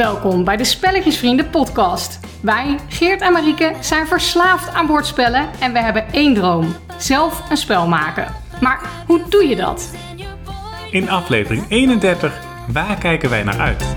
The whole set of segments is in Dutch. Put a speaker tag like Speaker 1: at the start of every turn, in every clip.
Speaker 1: Welkom bij de Spelletjesvrienden podcast. Wij, Geert en Marieke, zijn verslaafd aan bordspellen en we hebben één droom. Zelf een spel maken. Maar hoe doe je dat?
Speaker 2: In aflevering 31, waar kijken wij naar uit?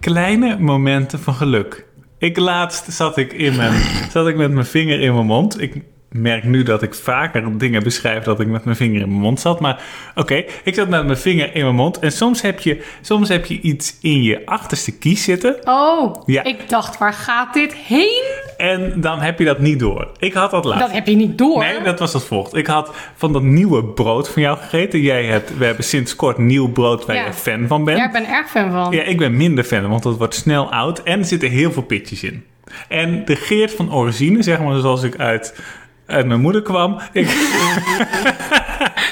Speaker 2: Kleine momenten van geluk. Ik laatst zat ik, in mijn, zat ik met mijn vinger in mijn mond. Ik merk nu dat ik vaker dingen beschrijf dat ik met mijn vinger in mijn mond zat. Maar oké, ik zat met mijn vinger in mijn mond. En soms heb, je, soms heb je iets in je achterste kies zitten.
Speaker 1: Oh,
Speaker 2: Ja.
Speaker 1: ik dacht, waar gaat dit heen?
Speaker 2: En dan heb je dat niet door. Ik had dat laatst.
Speaker 1: Dat heb je niet door.
Speaker 2: Nee, dat was het volgende. Ik had van dat nieuwe brood van jou gegeten. Jij hebt, we hebben sinds kort nieuw brood waar
Speaker 1: Ja.
Speaker 2: je fan van bent.
Speaker 1: Ja, ik ben er erg fan van.
Speaker 2: Ja, ik ben minder fan, want het wordt snel oud en er zitten heel veel pitjes in. En de Geert van origine, zeg maar zoals ik uit, uit mijn moeder kwam. Ik,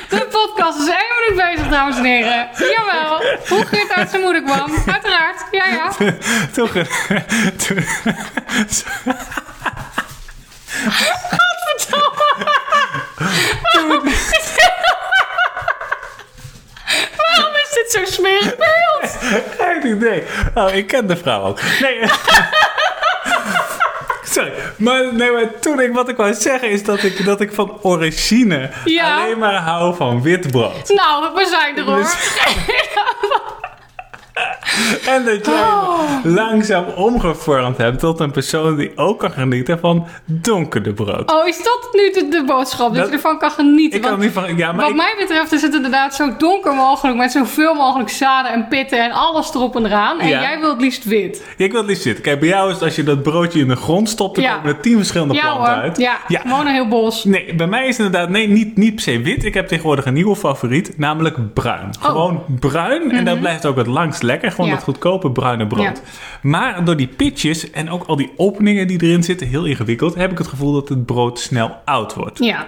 Speaker 1: De podcast is één minuut bezig, dames en heren. Jawel, hoe Geert uit zijn moeder kwam. Uiteraard, ja ja.
Speaker 2: toch, toen,
Speaker 1: Waarom is dit zo smerig beeld?
Speaker 2: geen idee. Oh, ik ken de vrouw ook. Nee. Sorry, maar, nee, maar toen ik, wat ik wou zeggen is dat ik, dat ik van origine
Speaker 1: Ja.
Speaker 2: alleen maar hou van wit brood.
Speaker 1: Nou, we zijn er hoor.
Speaker 2: Dus- En dat jij
Speaker 1: Oh.
Speaker 2: langzaam omgevormd hebt tot een persoon die ook kan genieten van donkerder brood.
Speaker 1: Oh, is dat nu de, de boodschap? Dat,
Speaker 2: Dat-
Speaker 1: je ervan kan genieten?
Speaker 2: ik kan
Speaker 1: Want
Speaker 2: niet van. Ja, maar
Speaker 1: wat
Speaker 2: ik,
Speaker 1: mij betreft is het inderdaad zo donker mogelijk. Met zoveel mogelijk zaden en pitten en alles erop en eraan. En
Speaker 2: Ja.
Speaker 1: jij wil het liefst wit.
Speaker 2: ik wil het liefst zitten. Kijk, bij jou is het als je dat broodje in de grond stopt, dan
Speaker 1: Ja.
Speaker 2: komen er tien verschillende planten
Speaker 1: hoor.
Speaker 2: uit.
Speaker 1: Ja,
Speaker 2: Ja.
Speaker 1: gewoon een heel bos.
Speaker 2: Nee, bij mij is het inderdaad nee, niet, niet per se wit. Ik heb tegenwoordig een nieuwe favoriet, namelijk bruin. Gewoon bruin en dat blijft ook het langst lekker. Gewoon
Speaker 1: Mhm. Ja.
Speaker 2: dat goedkope bruine brood.
Speaker 1: Ja.
Speaker 2: Maar door die pitjes en ook al die openingen die erin zitten, heel ingewikkeld, heb ik het gevoel dat het brood snel oud wordt.
Speaker 1: Ja.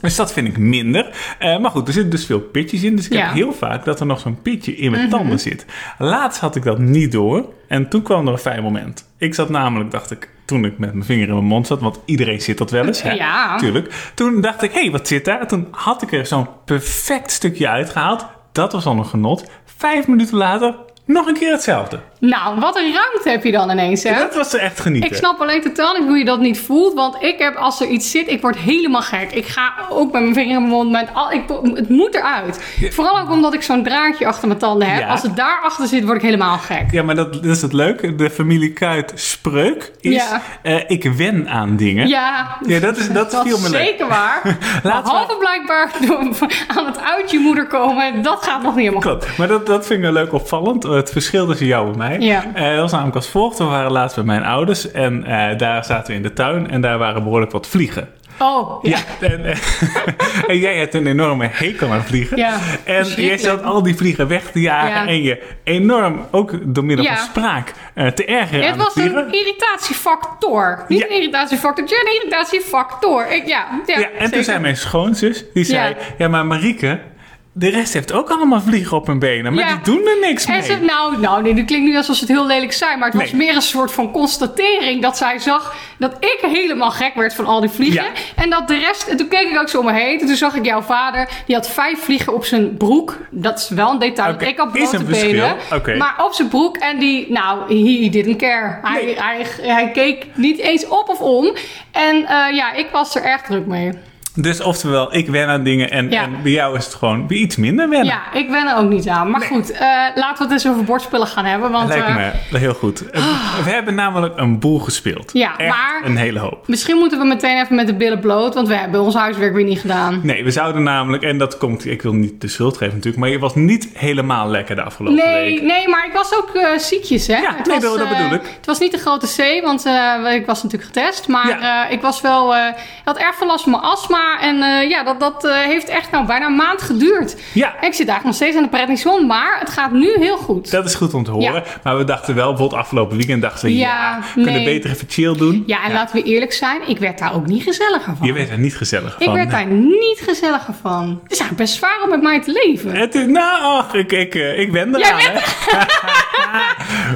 Speaker 2: Dus dat vind ik minder. Eh, maar goed, er zitten dus veel pitjes in. Dus ik
Speaker 1: Ja. Mhm.
Speaker 2: heb heel vaak dat er nog zo'n pitje in mijn tanden zit. Laatst had ik dat niet door. En toen kwam er een fijn moment. Ik zat namelijk, dacht ik, toen ik met mijn vinger in mijn mond zat. Want iedereen zit dat wel eens. Hè?
Speaker 1: Ja.
Speaker 2: Tuurlijk. Toen dacht ik, hé, hey, wat zit daar? Toen had ik er zo'n perfect stukje uitgehaald. Dat was al een genot. Vijf minuten later, nog een keer hetzelfde.
Speaker 1: Nou, wat een ruimte heb je dan ineens, hè?
Speaker 2: Dat was er echt genieten.
Speaker 1: Ik snap alleen totaal niet hoe je dat niet voelt. Want ik heb, als er iets zit, ik word helemaal gek. Ik ga ook met mijn vinger in mijn mond. Met al, ik, het moet eruit. Vooral ook omdat ik zo'n draadje achter mijn tanden heb.
Speaker 2: Ja.
Speaker 1: Als het daarachter zit, word ik helemaal gek.
Speaker 2: Ja, maar dat, dat is het leuke. De familie Kuit spreuk is...
Speaker 1: Ja.
Speaker 2: eh, ik wen aan dingen.
Speaker 1: Ja,
Speaker 2: Ja, dat, is, dat
Speaker 1: dat
Speaker 2: viel me leuk.
Speaker 1: zeker waar.
Speaker 2: Laten we-
Speaker 1: Behalve blijkbaar aan het uit je moeder komen. Dat gaat nog niet helemaal goed.
Speaker 2: Klopt, maar dat, dat vind ik wel leuk opvallend. Het verschil tussen jou en mij.
Speaker 1: Ja.
Speaker 2: Eh, dat was namelijk als volgt. We waren laatst bij mijn ouders. En eh, daar zaten we in de tuin. En daar waren behoorlijk wat vliegen.
Speaker 1: Oh, ja.
Speaker 2: En, eh, en jij hebt een enorme hekel aan vliegen.
Speaker 1: Ja,
Speaker 2: en jij zat al die vliegen weg te jagen.
Speaker 1: Ja.
Speaker 2: En je enorm, ook door middel van spraak, te ergeren
Speaker 1: Het
Speaker 2: aan
Speaker 1: was een irritatiefactor. Niet
Speaker 2: Ja.
Speaker 1: een irritatiefactor, een irritatiefactor. Ik, ja, ja,
Speaker 2: Ja, en toen zei mijn schoonzus, die zei...
Speaker 1: Ja.
Speaker 2: Ja, maar Marieke, de rest heeft ook allemaal vliegen op hun benen. Maar
Speaker 1: Ja.
Speaker 2: die doen er niks mee.
Speaker 1: Ze, nou, nou nee, dat klinkt nu alsof ze het heel lelijk zijn. Maar het was meer een soort van constatering dat zij zag dat ik helemaal gek werd van al die vliegen.
Speaker 2: Ja.
Speaker 1: En dat de rest. En toen keek ik ook zo om me heen. En toen zag ik jouw vader. Die had vijf vliegen op zijn broek. Dat is wel een detail.
Speaker 2: Oké,
Speaker 1: Ik had
Speaker 2: is
Speaker 1: blote benen.
Speaker 2: Oké.
Speaker 1: Maar op zijn broek. En die, nou, he didn't care. Hij,
Speaker 2: Nee.
Speaker 1: hij, hij keek niet eens op of om. En eh, ja, ik was er erg druk mee.
Speaker 2: Dus oftewel, ik wen aan dingen en,
Speaker 1: Ja.
Speaker 2: en bij jou is het gewoon iets minder wennen.
Speaker 1: Ja, ik ben er ook niet aan. Maar goed, eh, laten we het eens over bordspellen gaan hebben. Want
Speaker 2: Lijkt
Speaker 1: eh,
Speaker 2: me heel goed. Eh, We hebben namelijk een boel gespeeld.
Speaker 1: Ja,
Speaker 2: Echt
Speaker 1: maar-
Speaker 2: een hele hoop.
Speaker 1: Misschien moeten we meteen even met de billen bloot, want we hebben ons huiswerk weer niet gedaan.
Speaker 2: Nee, we zouden namelijk, en dat komt, ik wil niet de schuld geven natuurlijk, maar je was niet helemaal lekker de afgelopen
Speaker 1: Nee,
Speaker 2: week.
Speaker 1: nee, maar ik was ook ziekjes, hè?
Speaker 2: Ja,
Speaker 1: Het
Speaker 2: nee,
Speaker 1: was,
Speaker 2: dat- bedoel ik.
Speaker 1: Het was niet de grote C, want ik was natuurlijk getest. Maar
Speaker 2: Ja.
Speaker 1: ik was wel, ik had erg veel last van mijn astma. En eh, ja, dat, dat eh, heeft echt nou bijna een maand geduurd.
Speaker 2: Ja,
Speaker 1: En ik zit eigenlijk nog steeds aan de prednison, maar het gaat nu heel goed.
Speaker 2: dat is goed om te horen.
Speaker 1: Ja.
Speaker 2: Maar we dachten wel, bijvoorbeeld afgelopen weekend dachten we, ja,
Speaker 1: Ja,
Speaker 2: we kunnen
Speaker 1: nee.
Speaker 2: beter even chill doen.
Speaker 1: Ja, en laten we eerlijk zijn, ik werd daar ook niet gezelliger van.
Speaker 2: Je werd er niet gezellig
Speaker 1: ik
Speaker 2: van.
Speaker 1: werd daar niet gezelliger van. Het is eigenlijk best zwaar om met mij te leven.
Speaker 2: Het is, nou, ach, ik, ik, eh, ik ben
Speaker 1: Jij
Speaker 2: eraan, hè.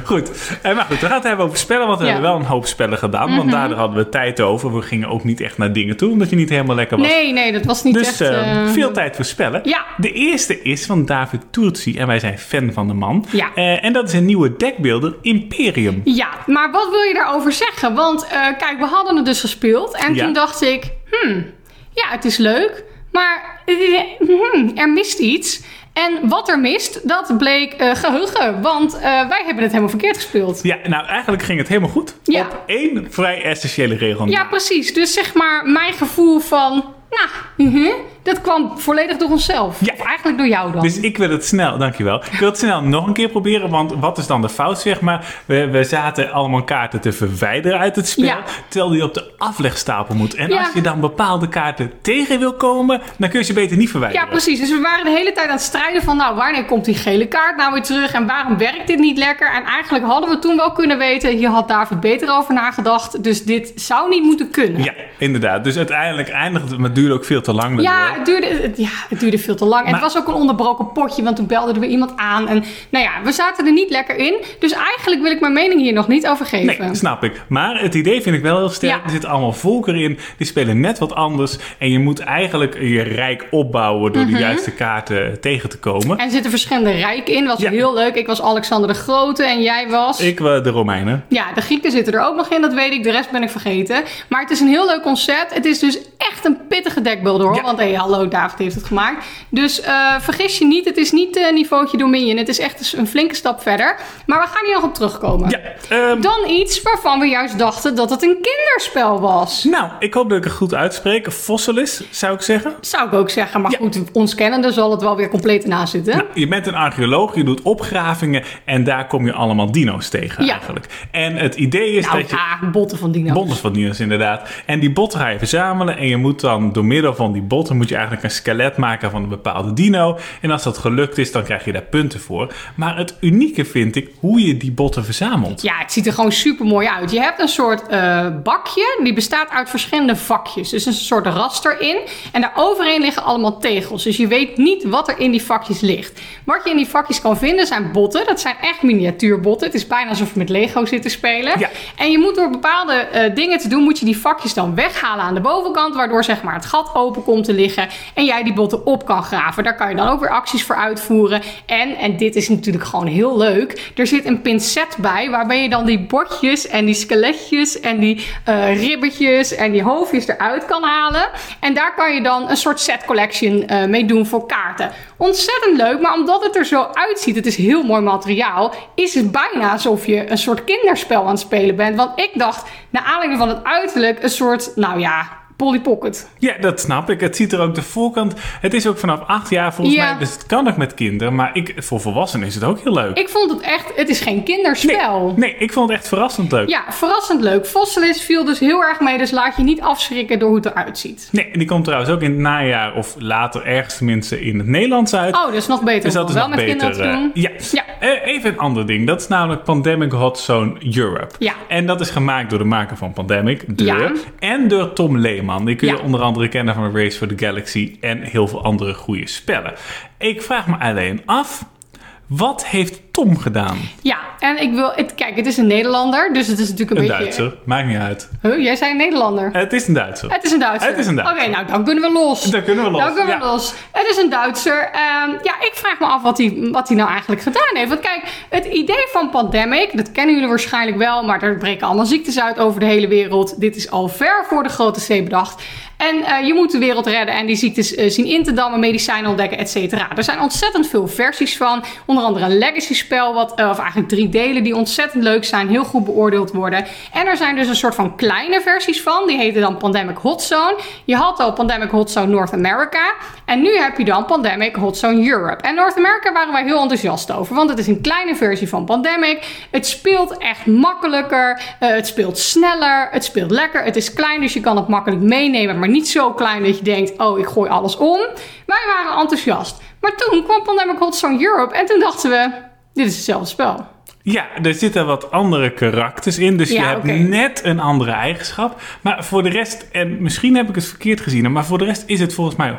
Speaker 2: Goed. Eh, maar goed, we gaan het hebben over spellen, want we.
Speaker 1: Mhm.
Speaker 2: hebben wel een hoop spellen gedaan. Want daardoor hadden we tijd over. We gingen ook niet echt naar dingen toe, omdat je niet helemaal lekker was.
Speaker 1: Nee, nee, dat was niet
Speaker 2: Dus
Speaker 1: echt...
Speaker 2: eh, veel tijd voor spellen.
Speaker 1: Ja.
Speaker 2: De eerste is van David Turci en wij zijn fan van de man.
Speaker 1: Ja.
Speaker 2: Eh, en dat is een nieuwe deckbeelder, Imperium.
Speaker 1: Ja, maar wat wil je daarover zeggen? Want eh, kijk, we hadden het dus gespeeld. En
Speaker 2: Ja.
Speaker 1: toen dacht ik, hmm, ja, het is leuk. Maar eh, hmm, er mist iets. En wat er mist, dat bleek eh, geheugen. Want eh, wij hebben het helemaal verkeerd gespeeld.
Speaker 2: Ja, nou eigenlijk ging het helemaal goed.
Speaker 1: Ja.
Speaker 2: Op één vrij essentiële regel.
Speaker 1: Ja, precies. Dus zeg maar, mijn gevoel van, nou, mhm, dat kwam volledig door onszelf.
Speaker 2: Ja.
Speaker 1: Of eigenlijk door jou dan.
Speaker 2: Dus ik wil het snel, dankjewel. Ik wil het snel nog een keer proberen, want wat is dan de fout, zeg maar? We, we zaten allemaal kaarten te verwijderen uit het spel,
Speaker 1: Ja.
Speaker 2: terwijl die op de aflegstapel moet. En
Speaker 1: Ja.
Speaker 2: als je dan bepaalde kaarten tegen wil komen, dan kun je ze beter niet verwijderen.
Speaker 1: Ja, precies. Dus we waren de hele tijd aan het strijden van, nou, wanneer komt die gele kaart nou weer terug en waarom werkt dit niet lekker? En eigenlijk hadden we toen wel kunnen weten, hier had David beter over nagedacht, dus dit zou niet moeten kunnen.
Speaker 2: Ja, inderdaad. Dus uiteindelijk eindigde het, maar het duurde ook veel te lang.
Speaker 1: Ja, het duurde, het- ja, het duurde veel te lang.
Speaker 2: Maar-
Speaker 1: het was ook een onderbroken potje, want toen belde er weer iemand aan. En nou ja, we zaten er niet lekker in. Dus eigenlijk wil ik mijn mening hier nog niet over geven.
Speaker 2: Nee, snap ik. Maar het idee vind ik wel heel sterk.
Speaker 1: Ja.
Speaker 2: Er zitten allemaal volkeren in. Die spelen net wat anders. En je moet eigenlijk je rijk opbouwen door de juiste kaarten tegen te komen.
Speaker 1: Mhm. En er zitten verschillende rijken in. Was
Speaker 2: Ja.
Speaker 1: heel leuk. Ik was Alexander de Grote en jij was...
Speaker 2: Ik, eh, de Romeinen.
Speaker 1: Ja, de Grieken zitten er ook nog in, dat weet ik. De rest ben ik vergeten. Maar het is een heel leuk concept. Het is dus echt een pittige deckbuilder hoor.
Speaker 2: Ja.
Speaker 1: Want hey, hallo, David heeft het gemaakt. Dus eh, vergis je niet, het is niet een niveautje Dominion. Het is echt een flinke stap verder. Maar we gaan hier nog op terugkomen.
Speaker 2: Ja, ehm,
Speaker 1: Dan iets waarvan we juist dachten dat het een kinderspel was.
Speaker 2: nou, ik hoop dat ik het goed uitspreek. Fossilis, zou ik zeggen.
Speaker 1: Zou ik ook zeggen. Maar
Speaker 2: Ja.
Speaker 1: goed, ons kennende zal het wel weer compleet ernaast zitten.
Speaker 2: Nou, je bent een archeoloog, je doet opgravingen en daar kom je allemaal dino's tegen
Speaker 1: Ja.
Speaker 2: eigenlijk. En het idee is
Speaker 1: nou
Speaker 2: dat je...
Speaker 1: botten van dino's.
Speaker 2: Botten van dino's inderdaad. En die botten ga je verzamelen en je moet dan door middel van die botten moet je eigenlijk een skelet maken van een bepaalde dino. En als dat gelukt is, dan krijg je daar punten voor. Maar het unieke vind ik hoe je die botten verzamelt.
Speaker 1: Ja, het ziet er gewoon super mooi uit. Je hebt een soort eh, bakje, die bestaat uit verschillende vakjes. Dus een soort raster in. En daar overheen liggen allemaal tegels. Dus je weet niet wat er in die vakjes ligt. Wat je in die vakjes kan vinden zijn botten. Dat zijn echt miniatuurbotten. Het is bijna alsof je met Lego zit te spelen.
Speaker 2: Ja.
Speaker 1: En je moet door bepaalde eh, dingen te doen, moet je die vakjes dan weghalen aan de bovenkant. Waardoor zeg maar het gat open komt te liggen. En jij die botten op kan graven. Daar kan je dan ook weer acties voor uitvoeren. En, en dit is natuurlijk gewoon heel leuk. Er zit een pincet bij. Waarbij je dan die bordjes en die skeletjes en die eh, ribbetjes en die hoofdjes eruit kan halen. En daar kan je dan een soort set collection eh, mee doen voor kaarten. Ontzettend leuk, maar omdat het er zo uitziet, het is heel mooi materiaal, is het bijna alsof je een soort kinderspel aan het spelen bent. Want ik dacht, naar aanleiding van het uiterlijk, een soort, nou ja, Polly Pocket.
Speaker 2: Ja, dat snap ik. Het ziet er ook de voorkant. Het is ook vanaf acht jaar volgens
Speaker 1: Ja.
Speaker 2: mij. Dus het kan ook met kinderen. Maar ik, voor volwassenen is het ook heel leuk.
Speaker 1: Ik vond het echt, het is geen kinderspel.
Speaker 2: Nee, ik vond het echt verrassend leuk.
Speaker 1: Ja, verrassend leuk. Fossilis viel dus heel erg mee, dus laat je niet afschrikken door hoe het eruit ziet.
Speaker 2: Nee, die komt trouwens ook in het najaar of later ergens tenminste in het Nederlands uit.
Speaker 1: Oh, dat is nog beter
Speaker 2: dus dat is
Speaker 1: wel
Speaker 2: nog
Speaker 1: met
Speaker 2: beter.
Speaker 1: kinderen
Speaker 2: eh,
Speaker 1: doen.
Speaker 2: ja.
Speaker 1: Ja.
Speaker 2: Eh, even een ander ding. Dat is namelijk Pandemic Hot Zone Europe.
Speaker 1: Ja.
Speaker 2: En dat is gemaakt door de maker van Pandemic, de,
Speaker 1: Ja.
Speaker 2: en door Tom Leeman. Die kun je
Speaker 1: Ja.
Speaker 2: onder andere kennen van Race for the Galaxy en heel veel andere goede spellen. Ik vraag me alleen af, wat heeft Tom gedaan?
Speaker 1: Ja, en ik wil, het, kijk, het is een Nederlander, dus het is natuurlijk een,
Speaker 2: Een
Speaker 1: beetje...
Speaker 2: Duitser, maakt niet uit.
Speaker 1: Huh, jij zei een Nederlander.
Speaker 2: Het is een Duitser.
Speaker 1: Het is een Duitser.
Speaker 2: Het is een Duitser.
Speaker 1: Oké, nou dan kunnen we los.
Speaker 2: Dan kunnen we los,
Speaker 1: Dan kunnen we
Speaker 2: ja.
Speaker 1: los. Het is een Duitser. Ehm, ja, ik vraag me af wat hij, wat hij nou eigenlijk gedaan heeft. Want kijk, het idee van Pandemic, dat kennen jullie waarschijnlijk wel, maar er breken allemaal ziektes uit over de hele wereld. Dit is al ver voor de grote C bedacht. En eh, je moet de wereld redden en die ziektes eh, zien in te dammen, medicijnen ontdekken, et cetera. Er zijn ontzettend veel versies van. Onder andere een legacy spel, wat, eh, of eigenlijk drie delen die ontzettend leuk zijn, heel goed beoordeeld worden. En er zijn dus een soort van kleine versies van. Die heten dan Pandemic Hot Zone. Je had al Pandemic Hot Zone North America. En nu heb je dan Pandemic Hot Zone Europe. En North America waren wij heel enthousiast over. Want het is een kleine versie van Pandemic. Het speelt echt makkelijker. eh, het speelt sneller. Het speelt lekker. Het is klein, dus je kan het makkelijk meenemen. Maar niet zo klein dat je denkt, oh, ik gooi alles om. Wij waren enthousiast. Maar toen kwam Pandemic Hot Zone Europe. En toen dachten we, dit is hetzelfde spel.
Speaker 2: Ja, er zitten wat andere karakters in, dus je hebt net een andere eigenschap. Maar voor de rest, en misschien heb ik het verkeerd gezien, maar voor de rest is het volgens mij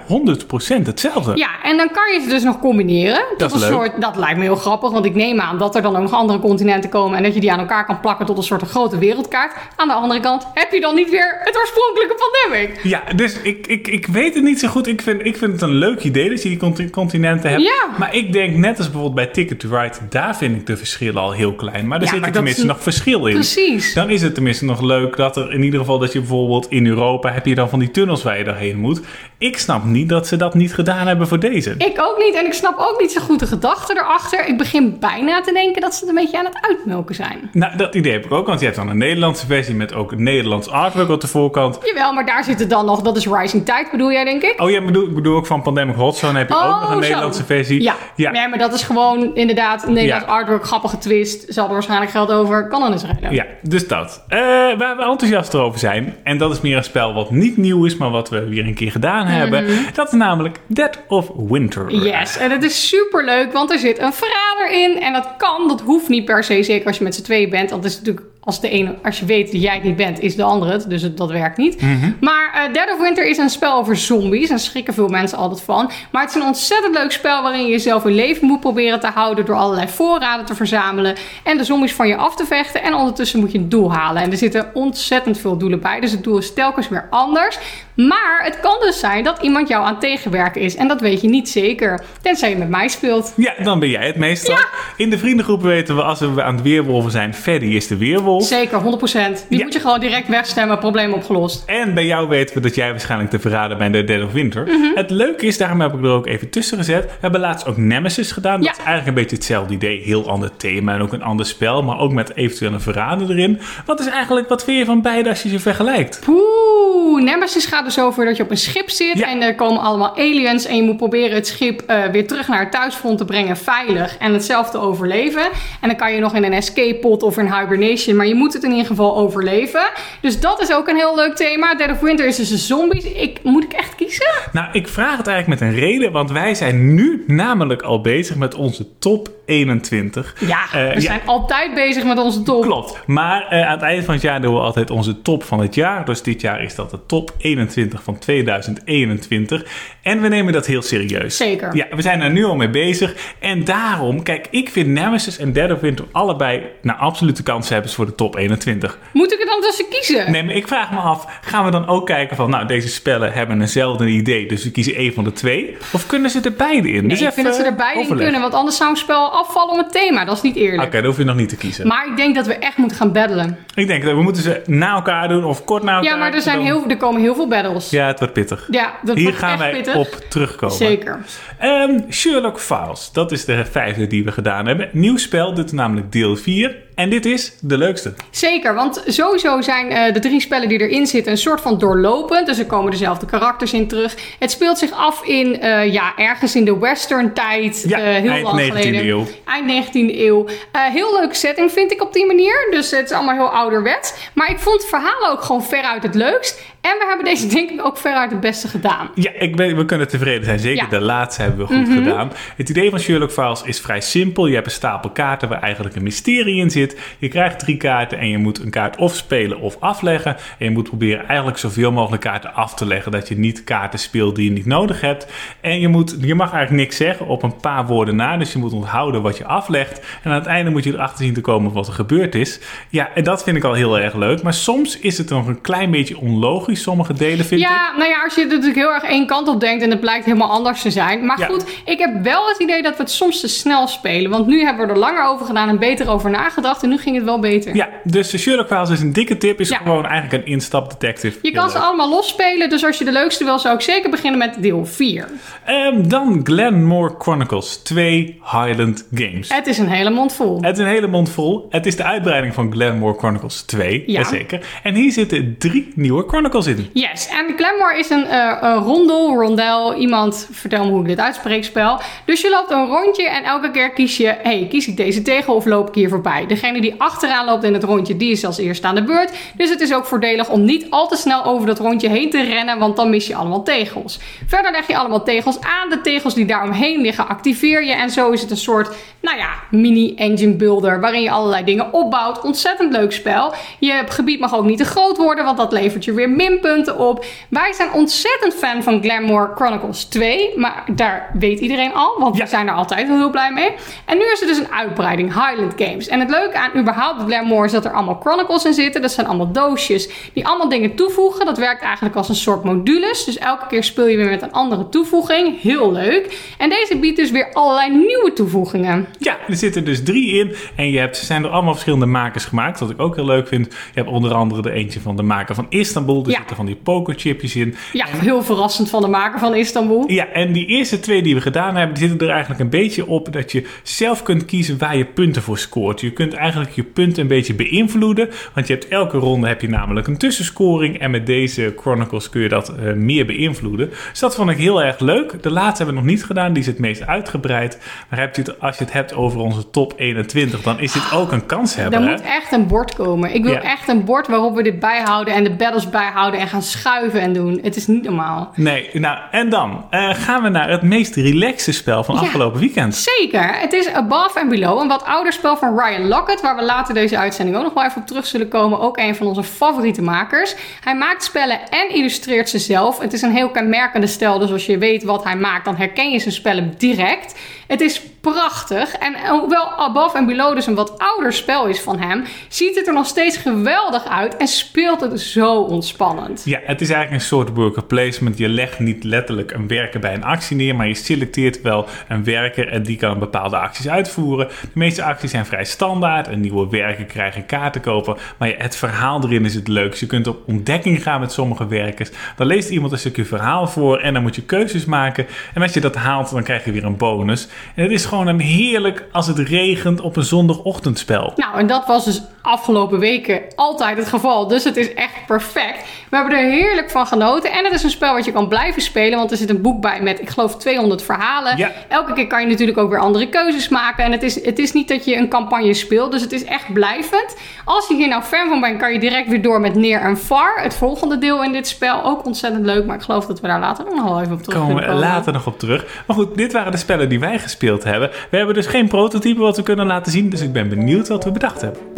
Speaker 2: 100% hetzelfde.
Speaker 1: Ja, en dan kan je ze dus nog combineren.
Speaker 2: Dat is leuk.
Speaker 1: soort, dat lijkt me heel grappig, want ik neem aan dat er dan ook nog andere continenten komen en dat je die aan elkaar kan plakken tot een soort grote wereldkaart. Aan de andere kant heb je dan niet weer het oorspronkelijke pandemic.
Speaker 2: Ja, dus ik, ik, ik weet het niet zo goed. Ik vind, ik vind het een leuk idee dat je die conti- continenten hebt.
Speaker 1: Ja.
Speaker 2: Maar ik denk net als bijvoorbeeld bij Ticket to Ride, daar vind ik de verschillen al heel klein. Maar er
Speaker 1: Ja,
Speaker 2: zit er tenminste
Speaker 1: is
Speaker 2: nog verschil in.
Speaker 1: Precies.
Speaker 2: Dan is het tenminste nog leuk dat er in ieder geval dat je bijvoorbeeld in Europa heb je dan van die tunnels waar je doorheen moet. Ik snap niet dat ze dat niet gedaan hebben voor deze.
Speaker 1: Ik ook niet en ik snap ook niet zo goed de gedachte erachter. Ik begin bijna te denken dat ze het een beetje aan het uitmelken zijn.
Speaker 2: Nou, dat idee heb ik ook, want je hebt dan een Nederlandse versie met ook een Nederlands artwork op de voorkant.
Speaker 1: Jawel, maar daar zit het dan nog, dat is Rising Tide bedoel jij denk ik?
Speaker 2: Oh ja, ik bedoel, ik bedoel ook van Pandemic Hot Zone heb je ook nog een
Speaker 1: zo.
Speaker 2: Nederlandse versie.
Speaker 1: Ja.
Speaker 2: ja.
Speaker 1: Nee, maar dat is gewoon inderdaad een Nederlands
Speaker 2: Ja.
Speaker 1: artwork, grappige twist. Zal er waarschijnlijk geld over, kan dan eens redden.
Speaker 2: Ja, dus dat. Eh, waar we enthousiast over zijn, en dat is meer een spel wat niet nieuw is, maar wat we weer een keer gedaan hebben. Dat is namelijk Dead of Winter.
Speaker 1: Mhm. Yes, en het is super leuk, want er zit een verrader in. En dat kan, dat hoeft niet per se, zeker als je met z'n tweeën bent. Want het is natuurlijk, als, de ene, als je weet dat jij het niet bent, is de andere het. Dus het, dat werkt niet. Maar eh, Dead of Winter is een spel over zombies. En schrikken veel mensen altijd van. Maar het is een ontzettend leuk spel waarin je jezelf in leven moet proberen te houden. Door allerlei voorraden te verzamelen. En de zombies van je af te vechten. En ondertussen moet je een doel halen. En er zitten ontzettend veel doelen bij. Dus het doel is telkens weer anders. Maar het kan dus zijn dat iemand jou aan het tegenwerken is. En dat weet je niet zeker. Tenzij je met mij speelt.
Speaker 2: Ja, dan ben jij het meestal.
Speaker 1: Ja.
Speaker 2: In de vriendengroepen weten we als we aan het weerwolven zijn, Freddy is de weerwolf.
Speaker 1: Zeker, 100%. Die
Speaker 2: Ja.
Speaker 1: moet je gewoon direct wegstemmen, probleem opgelost.
Speaker 2: En bij jou weten we dat jij waarschijnlijk te verraden bent bij Dead of Winter.
Speaker 1: Mhm.
Speaker 2: Het leuke is, daarom heb ik er ook even tussen gezet. We hebben laatst ook Nemesis gedaan. Dat
Speaker 1: Ja.
Speaker 2: is eigenlijk een beetje hetzelfde idee. Heel ander thema en ook een ander spel. Maar ook met eventueel een verrader erin. Wat is eigenlijk, wat vind je van beide als je ze vergelijkt?
Speaker 1: Poeh, Nemesis gaat dus over dat je op een schip zit
Speaker 2: Ja.
Speaker 1: en er komen allemaal aliens en je moet proberen het schip eh, weer terug naar het thuisfront te brengen veilig en het zelf te overleven. En dan kan je nog in een escape pod of in hibernation, maar je moet het in ieder geval overleven. Dus dat is ook een heel leuk thema. Dead of Winter is dus een zombies. Ik, moet ik echt kiezen?
Speaker 2: Nou, ik vraag het eigenlijk met een reden. Want wij zijn nu namelijk al bezig met onze top 21.
Speaker 1: Ja,
Speaker 2: Eh,
Speaker 1: we
Speaker 2: ja.
Speaker 1: zijn altijd bezig met onze top.
Speaker 2: Klopt. Maar eh, aan het einde van het jaar doen we altijd onze top van het jaar. Dus dit jaar is dat de top 21 van 2021. En we nemen dat heel serieus.
Speaker 1: Zeker.
Speaker 2: Ja, we zijn er nu al mee bezig. En daarom, kijk, ik vind Nemesis en Dead of Winter allebei nou, absolute kansen hebben voor de top 21.
Speaker 1: Moet ik er dan tussen kiezen?
Speaker 2: Nee, maar ik vraag me af, gaan we dan ook kijken van, nou, deze spellen hebben eenzelfde idee, dus we kiezen één van de twee? Of kunnen ze er beide in?
Speaker 1: Nee,
Speaker 2: dus
Speaker 1: ik vind dat ze er beide in kunnen, want anders zou een spel afvallen om het thema. Dat is niet eerlijk.
Speaker 2: Oké, dan hoef je nog niet te kiezen.
Speaker 1: Maar ik denk dat we echt moeten gaan battlen.
Speaker 2: Ik denk dat we moeten ze na elkaar doen of kort na elkaar.
Speaker 1: Ja, maar er, zijn heel, er komen heel veel battles.
Speaker 2: Ja, het wordt pittig.
Speaker 1: Ja, dat
Speaker 2: Hier
Speaker 1: wordt
Speaker 2: gaan
Speaker 1: echt
Speaker 2: wij
Speaker 1: pittig.
Speaker 2: Op terugkomen.
Speaker 1: Zeker.
Speaker 2: Ehm, Sherlock Files, dat is de vijfde die we gedaan hebben. Nieuw spel, dit is namelijk deel 4. En dit is de leukste.
Speaker 1: Zeker, want sowieso zijn eh, de drie spellen die erin zitten een soort van doorlopend. Dus er komen dezelfde karakters in terug. Het speelt zich af in, eh, ja, ergens in de western tijd.
Speaker 2: Ja,
Speaker 1: eh, heel
Speaker 2: eind
Speaker 1: lang
Speaker 2: 19e
Speaker 1: geleden.
Speaker 2: eeuw.
Speaker 1: Eind 19e eeuw. Heel leuke setting vind ik op die manier. Dus het is allemaal heel ouderwets. Maar ik vond het verhaal ook gewoon veruit het leukst. En we hebben deze denk ik ook veruit het beste gedaan.
Speaker 2: Ja, ik ben, we kunnen tevreden zijn. Zeker
Speaker 1: Ja. Mhm.
Speaker 2: de laatste hebben we goed gedaan. Het idee van Sherlock Files is vrij simpel. Je hebt een stapel kaarten waar eigenlijk een mysterie in zit. Je krijgt drie kaarten en je moet een kaart of spelen of afleggen. En je moet proberen eigenlijk zoveel mogelijk kaarten af te leggen. Dat je niet kaarten speelt die je niet nodig hebt. En je, moet, je mag eigenlijk niks zeggen op een paar woorden na. Dus je moet onthouden wat je aflegt. En aan het einde moet je erachter zien te komen wat er gebeurd is. Ja, en dat vind ik al heel erg leuk. Maar soms is het nog een klein beetje onlogisch. Sommige delen vind ik.
Speaker 1: Ja, nou ja, als je er natuurlijk heel erg één kant op denkt en het blijkt helemaal anders te zijn. Maar
Speaker 2: Ja.
Speaker 1: goed, ik heb wel het idee dat we het soms te snel spelen. Want nu hebben we er langer over gedaan en beter over nagedacht. En nu ging het wel beter.
Speaker 2: Ja, dus de Sherlock Files is een dikke tip. Is
Speaker 1: Ja.
Speaker 2: gewoon eigenlijk een instap detective.
Speaker 1: Je kan ze allemaal losspelen, dus als je de leukste wil, zou ik zeker beginnen met deel 4.
Speaker 2: Ehm, dan Glenmore Chronicles 2 Highland Games.
Speaker 1: Het is een hele mond vol.
Speaker 2: Het is een hele mond vol. Het is de uitbreiding van Glenmore Chronicles 2.
Speaker 1: Ja.
Speaker 2: Jazeker. En hier zitten drie nieuwe Chronicles in.
Speaker 1: Yes, en Glamour is een eh, een rondel, rondel. Iemand, vertel me hoe ik dit uitspreek, spel. Dus je loopt een rondje en elke keer kies je... hey, kies ik deze tegel of loop ik hier voorbij? Degene die achteraan loopt in het rondje, die is als eerste aan de beurt. Dus het is ook voordelig om niet al te snel over dat rondje heen te rennen... want dan mis je allemaal tegels. Verder leg je allemaal tegels aan. De tegels die daaromheen liggen activeer je. En zo is het een soort, nou ja, mini-engine builder... waarin je allerlei dingen opbouwt. Ontzettend leuk spel. Je gebied mag ook niet te groot worden, want dat levert je weer minpunten op. Wij zijn ontzettend fan van Glamour Chronicles 2, maar daar weet iedereen al, want we zijn er altijd heel blij mee. En nu is er dus een uitbreiding, Highland Games. En het leuke aan überhaupt Glamour is dat er allemaal Chronicles in zitten. Dat zijn allemaal doosjes die allemaal dingen toevoegen. Dat werkt eigenlijk als een soort modules. Dus elke keer speel je weer met een andere toevoeging. Heel leuk. En deze biedt dus weer allerlei nieuwe toevoegingen.
Speaker 2: Ja, er zitten dus drie in. En je hebt, ze zijn door allemaal verschillende makers gemaakt. Wat ik ook heel leuk vind. Je hebt onder andere de eentje van de maker van Istanbul. Er
Speaker 1: Ja.
Speaker 2: zitten van die pokerchipjes in.
Speaker 1: Ja, heel verrassend van de maker van Istanbul.
Speaker 2: Ja, en die eerste twee die we gedaan hebben, die zitten er eigenlijk een beetje op dat je zelf kunt kiezen waar je punten voor scoort. Je kunt eigenlijk je punten een beetje beïnvloeden, want je hebt elke ronde heb je namelijk een tussenscoring en met deze Chronicles kun je dat eh, meer beïnvloeden. Dus dat vond ik heel erg leuk. De laatste hebben we nog niet gedaan, die is het meest uitgebreid. Maar heb je het, als je het hebt over onze top 21, dan is dit ook een kans
Speaker 1: Er
Speaker 2: hebben.
Speaker 1: moet echt een bord komen. Ik wil
Speaker 2: Ja.
Speaker 1: echt een bord waarop we dit bijhouden en de battles bijhouden en gaan schuiven en doen. Het is niet normaal.
Speaker 2: Nee, nou en dan eh, gaan we naar het meest relaxe spel van
Speaker 1: Ja.
Speaker 2: afgelopen weekend.
Speaker 1: Zeker. Het is Above and Below, een wat ouder spel van Ryan Waar we later deze uitzending ook nog wel even op terug zullen komen. Ook een van onze favoriete makers. Hij maakt spellen en illustreert ze zelf. Het is een heel kenmerkende stijl, dus als je weet wat hij maakt, dan herken je zijn spellen direct. Het is prachtig. En hoewel Above and Below dus een wat ouder spel is van hem, ziet het er nog steeds geweldig uit en speelt het zo ontspannend.
Speaker 2: Ja, het is eigenlijk een soort worker placement. Je legt niet letterlijk een werker bij een actie neer, maar je selecteert wel een werker en die kan bepaalde acties uitvoeren. De meeste acties zijn vrij standaard. Een nieuwe werker krijgen kaarten kopen, maar het verhaal erin is het leukst. Je kunt op ontdekking gaan met sommige werkers. Dan leest iemand een stukje verhaal voor en dan moet je keuzes maken. En als je dat haalt, dan krijg je weer een bonus. En het is gewoon een heerlijk als het regent op een zondagochtendspel.
Speaker 1: Nou, en dat was dus afgelopen weken altijd het geval. Dus het is echt perfect. We hebben er heerlijk van genoten. En het is een spel wat je kan blijven spelen. Want er zit een boek bij met, ik geloof, 200 verhalen.
Speaker 2: Ja.
Speaker 1: Elke keer kan je natuurlijk ook weer andere keuzes maken. En het is, het is niet dat je een campagne speelt. Dus het is echt blijvend. Als je hier nou fan van bent, kan je direct weer door met Neer en Far. Het volgende deel in dit spel. Ook ontzettend leuk. Maar ik geloof dat we daar later nog wel even op terug
Speaker 2: komen we
Speaker 1: komen.
Speaker 2: later nog op terug. Maar goed, dit waren de spellen die wij gespeeld hebben. We hebben dus geen prototype wat we kunnen laten zien, dus ik ben benieuwd wat we bedacht hebben.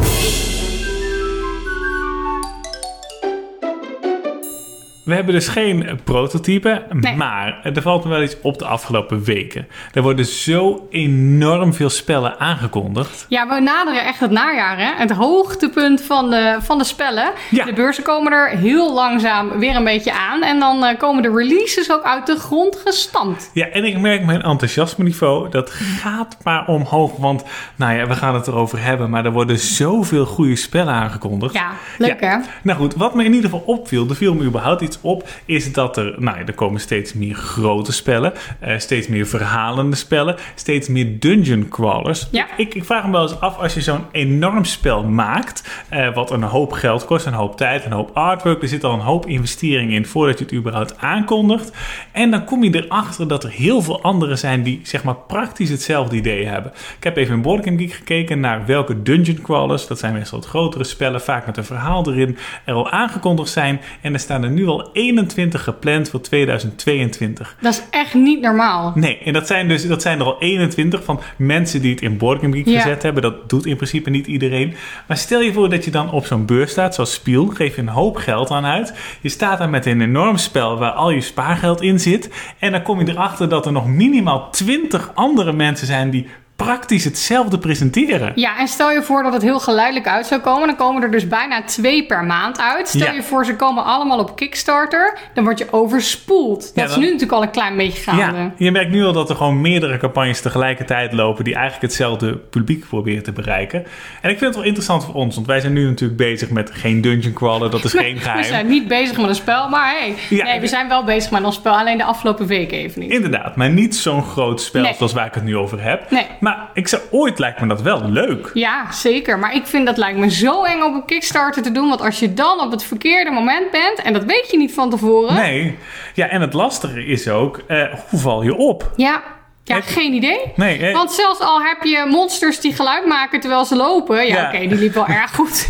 Speaker 2: We hebben dus geen prototype,
Speaker 1: Nee.
Speaker 2: maar er valt me wel iets op de afgelopen weken. Er worden zo enorm veel spellen aangekondigd.
Speaker 1: Ja, we naderen echt het najaar, hè? Het hoogtepunt van de, van de spellen.
Speaker 2: Ja.
Speaker 1: De beurzen komen er heel langzaam weer een beetje aan. En dan eh, komen de releases ook uit de grond gestampt.
Speaker 2: Ja, en ik merk mijn enthousiasme-niveau, dat gaat maar omhoog. Want, nou ja, we gaan het erover hebben, maar er worden zoveel goede spellen aangekondigd.
Speaker 1: Ja, leuk
Speaker 2: Ja.
Speaker 1: hè?
Speaker 2: Nou goed, wat me in ieder geval opviel, viel me überhaupt iets op, is dat er, nou ja, er komen steeds meer grote spellen, eh, steeds meer verhalende spellen, steeds meer dungeon crawlers.
Speaker 1: Ja.
Speaker 2: Ik, ik vraag me wel eens af, als je zo'n enorm spel maakt, eh, wat een hoop geld kost, een hoop tijd, een hoop artwork, er zit al een hoop investering in voordat je het überhaupt aankondigt. En dan kom je erachter dat er heel veel anderen zijn die, zeg maar, praktisch hetzelfde idee hebben. Ik heb even in Board Game Geek gekeken naar welke dungeon crawlers, dat zijn meestal wat grotere spellen, vaak met een verhaal erin, er al aangekondigd zijn. En er staan er nu al 21 gepland voor 2022.
Speaker 1: Dat is echt niet normaal.
Speaker 2: Nee, en dat zijn, dus, dat zijn er al 21 van mensen die het in Board Game Geek
Speaker 1: Ja.
Speaker 2: gezet hebben. Dat doet in principe niet iedereen. Maar stel je voor dat je dan op zo'n beurs staat, zoals Spiel, geef je een hoop geld aan uit. Je staat daar met een enorm spel waar al je spaargeld in zit. En dan kom je erachter dat er nog minimaal 20 andere mensen zijn die praktisch hetzelfde presenteren.
Speaker 1: Ja, en stel je voor dat het heel geleidelijk uit zou komen. Dan komen er dus bijna twee per maand uit. Stel
Speaker 2: Ja.
Speaker 1: je voor, ze komen allemaal op Kickstarter. Dan word je overspoeld. Dat
Speaker 2: Ja,
Speaker 1: is nu natuurlijk al een klein beetje gaande.
Speaker 2: Ja, je merkt nu al dat er gewoon meerdere campagnes tegelijkertijd lopen die eigenlijk hetzelfde publiek proberen te bereiken. En ik vind het wel interessant voor ons, want wij zijn nu natuurlijk bezig met geen dungeon crawler, dat is geen geheim.
Speaker 1: We zijn niet bezig met een spel, maar hey,
Speaker 2: Ja.
Speaker 1: nee, we zijn wel bezig met ons spel. Alleen de afgelopen weken even niet.
Speaker 2: Inderdaad, maar niet zo'n groot spel
Speaker 1: Nee.
Speaker 2: zoals waar ik het nu over heb.
Speaker 1: Nee.
Speaker 2: Maar ik zou, ooit lijkt me dat wel leuk.
Speaker 1: Ja, zeker. Maar ik vind dat lijkt me zo eng op een Kickstarter te doen. Want als je dan op het verkeerde moment bent, en dat weet je niet van tevoren.
Speaker 2: Nee. Ja, en het lastige is ook, eh, hoe val je op?
Speaker 1: Ja, ja,
Speaker 2: Heb-
Speaker 1: geen idee.
Speaker 2: Nee, eh,
Speaker 1: Want zelfs al heb je monsters die geluid maken terwijl ze lopen. Ja,
Speaker 2: Ja.
Speaker 1: oké, die liep wel erg goed.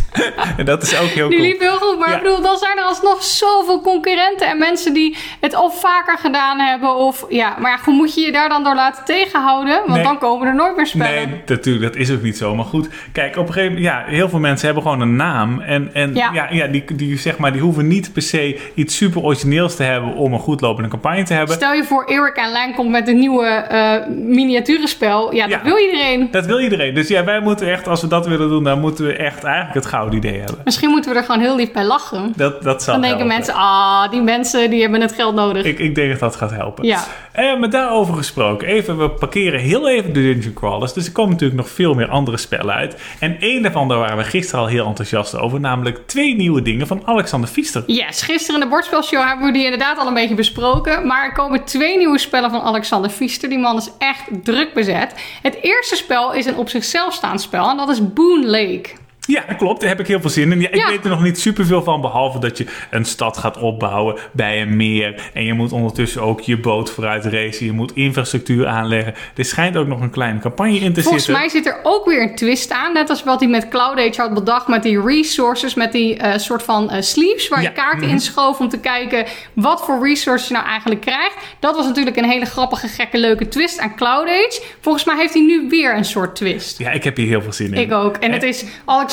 Speaker 2: dat is ook heel
Speaker 1: Die
Speaker 2: cool.
Speaker 1: liep heel goed. Maar
Speaker 2: Ja.
Speaker 1: ik bedoel, dan zijn er alsnog zoveel concurrenten en mensen die het of vaker gedaan hebben. Of ja, maar ja, hoe moet je je daar dan door laten tegenhouden? Want
Speaker 2: Nee.
Speaker 1: dan komen er nooit meer spellen.
Speaker 2: Nee, natuurlijk, dat is ook niet zo. Maar goed, kijk, op een gegeven moment, ja, heel veel mensen hebben gewoon een naam. En, en ja.
Speaker 1: Ja.
Speaker 2: Ja, die, die, zeg maar, die hoeven niet per se iets super origineels te hebben om een goed lopende campagne te hebben.
Speaker 1: Stel je voor, Eric en Lijn komt met een nieuwe eh miniaturenspel. Ja, dat
Speaker 2: Ja.
Speaker 1: wil iedereen.
Speaker 2: Dat wil iedereen. Dus ja, wij moeten echt, als we dat willen doen, dan moeten we echt eigenlijk het gouden idee hebben.
Speaker 1: Misschien moeten we er gewoon heel lief bij lachen.
Speaker 2: Dat, dat zal
Speaker 1: Dan denken
Speaker 2: helpen.
Speaker 1: mensen, ah, die mensen die hebben het geld nodig.
Speaker 2: Ik, ik denk dat dat gaat helpen.
Speaker 1: Ja.
Speaker 2: Eh, maar daarover gesproken, even, we parkeren heel even de Dungeon Crawlers. Dus er komen natuurlijk nog veel meer andere spellen uit. En één daarvan, daar waren we gisteren al heel enthousiast over. Namelijk twee nieuwe dingen van Alexander Pfister.
Speaker 1: Yes, gisteren in de bordspelshow hebben we die inderdaad al een beetje besproken. Maar er komen twee nieuwe spellen van Alexander Pfister. Die man is echt druk bezet. Het eerste spel is een op zichzelf staand spel en dat is Boon Lake.
Speaker 2: Ja, klopt. Daar heb ik heel veel zin in. Ja, ik
Speaker 1: Ja.
Speaker 2: weet er nog niet superveel van, behalve dat je een stad gaat opbouwen bij een meer. En je moet ondertussen ook je boot vooruit racen. Je moet infrastructuur aanleggen. Er schijnt ook nog een kleine campagne in te
Speaker 1: Volgens
Speaker 2: zitten.
Speaker 1: mij zit er ook weer een twist aan. Net als wat hij met Cloud Age had bedacht. Met die resources, met die eh, soort van eh, sleeves waar
Speaker 2: Ja.
Speaker 1: je kaarten
Speaker 2: Mhm.
Speaker 1: in schoof. Om te kijken wat voor resources je nou eigenlijk krijgt. Dat was natuurlijk een hele grappige, gekke, leuke twist aan Cloud Age. Volgens mij heeft hij nu weer een soort twist.
Speaker 2: Ja, ik heb hier heel veel zin in.
Speaker 1: Ik ook. En het is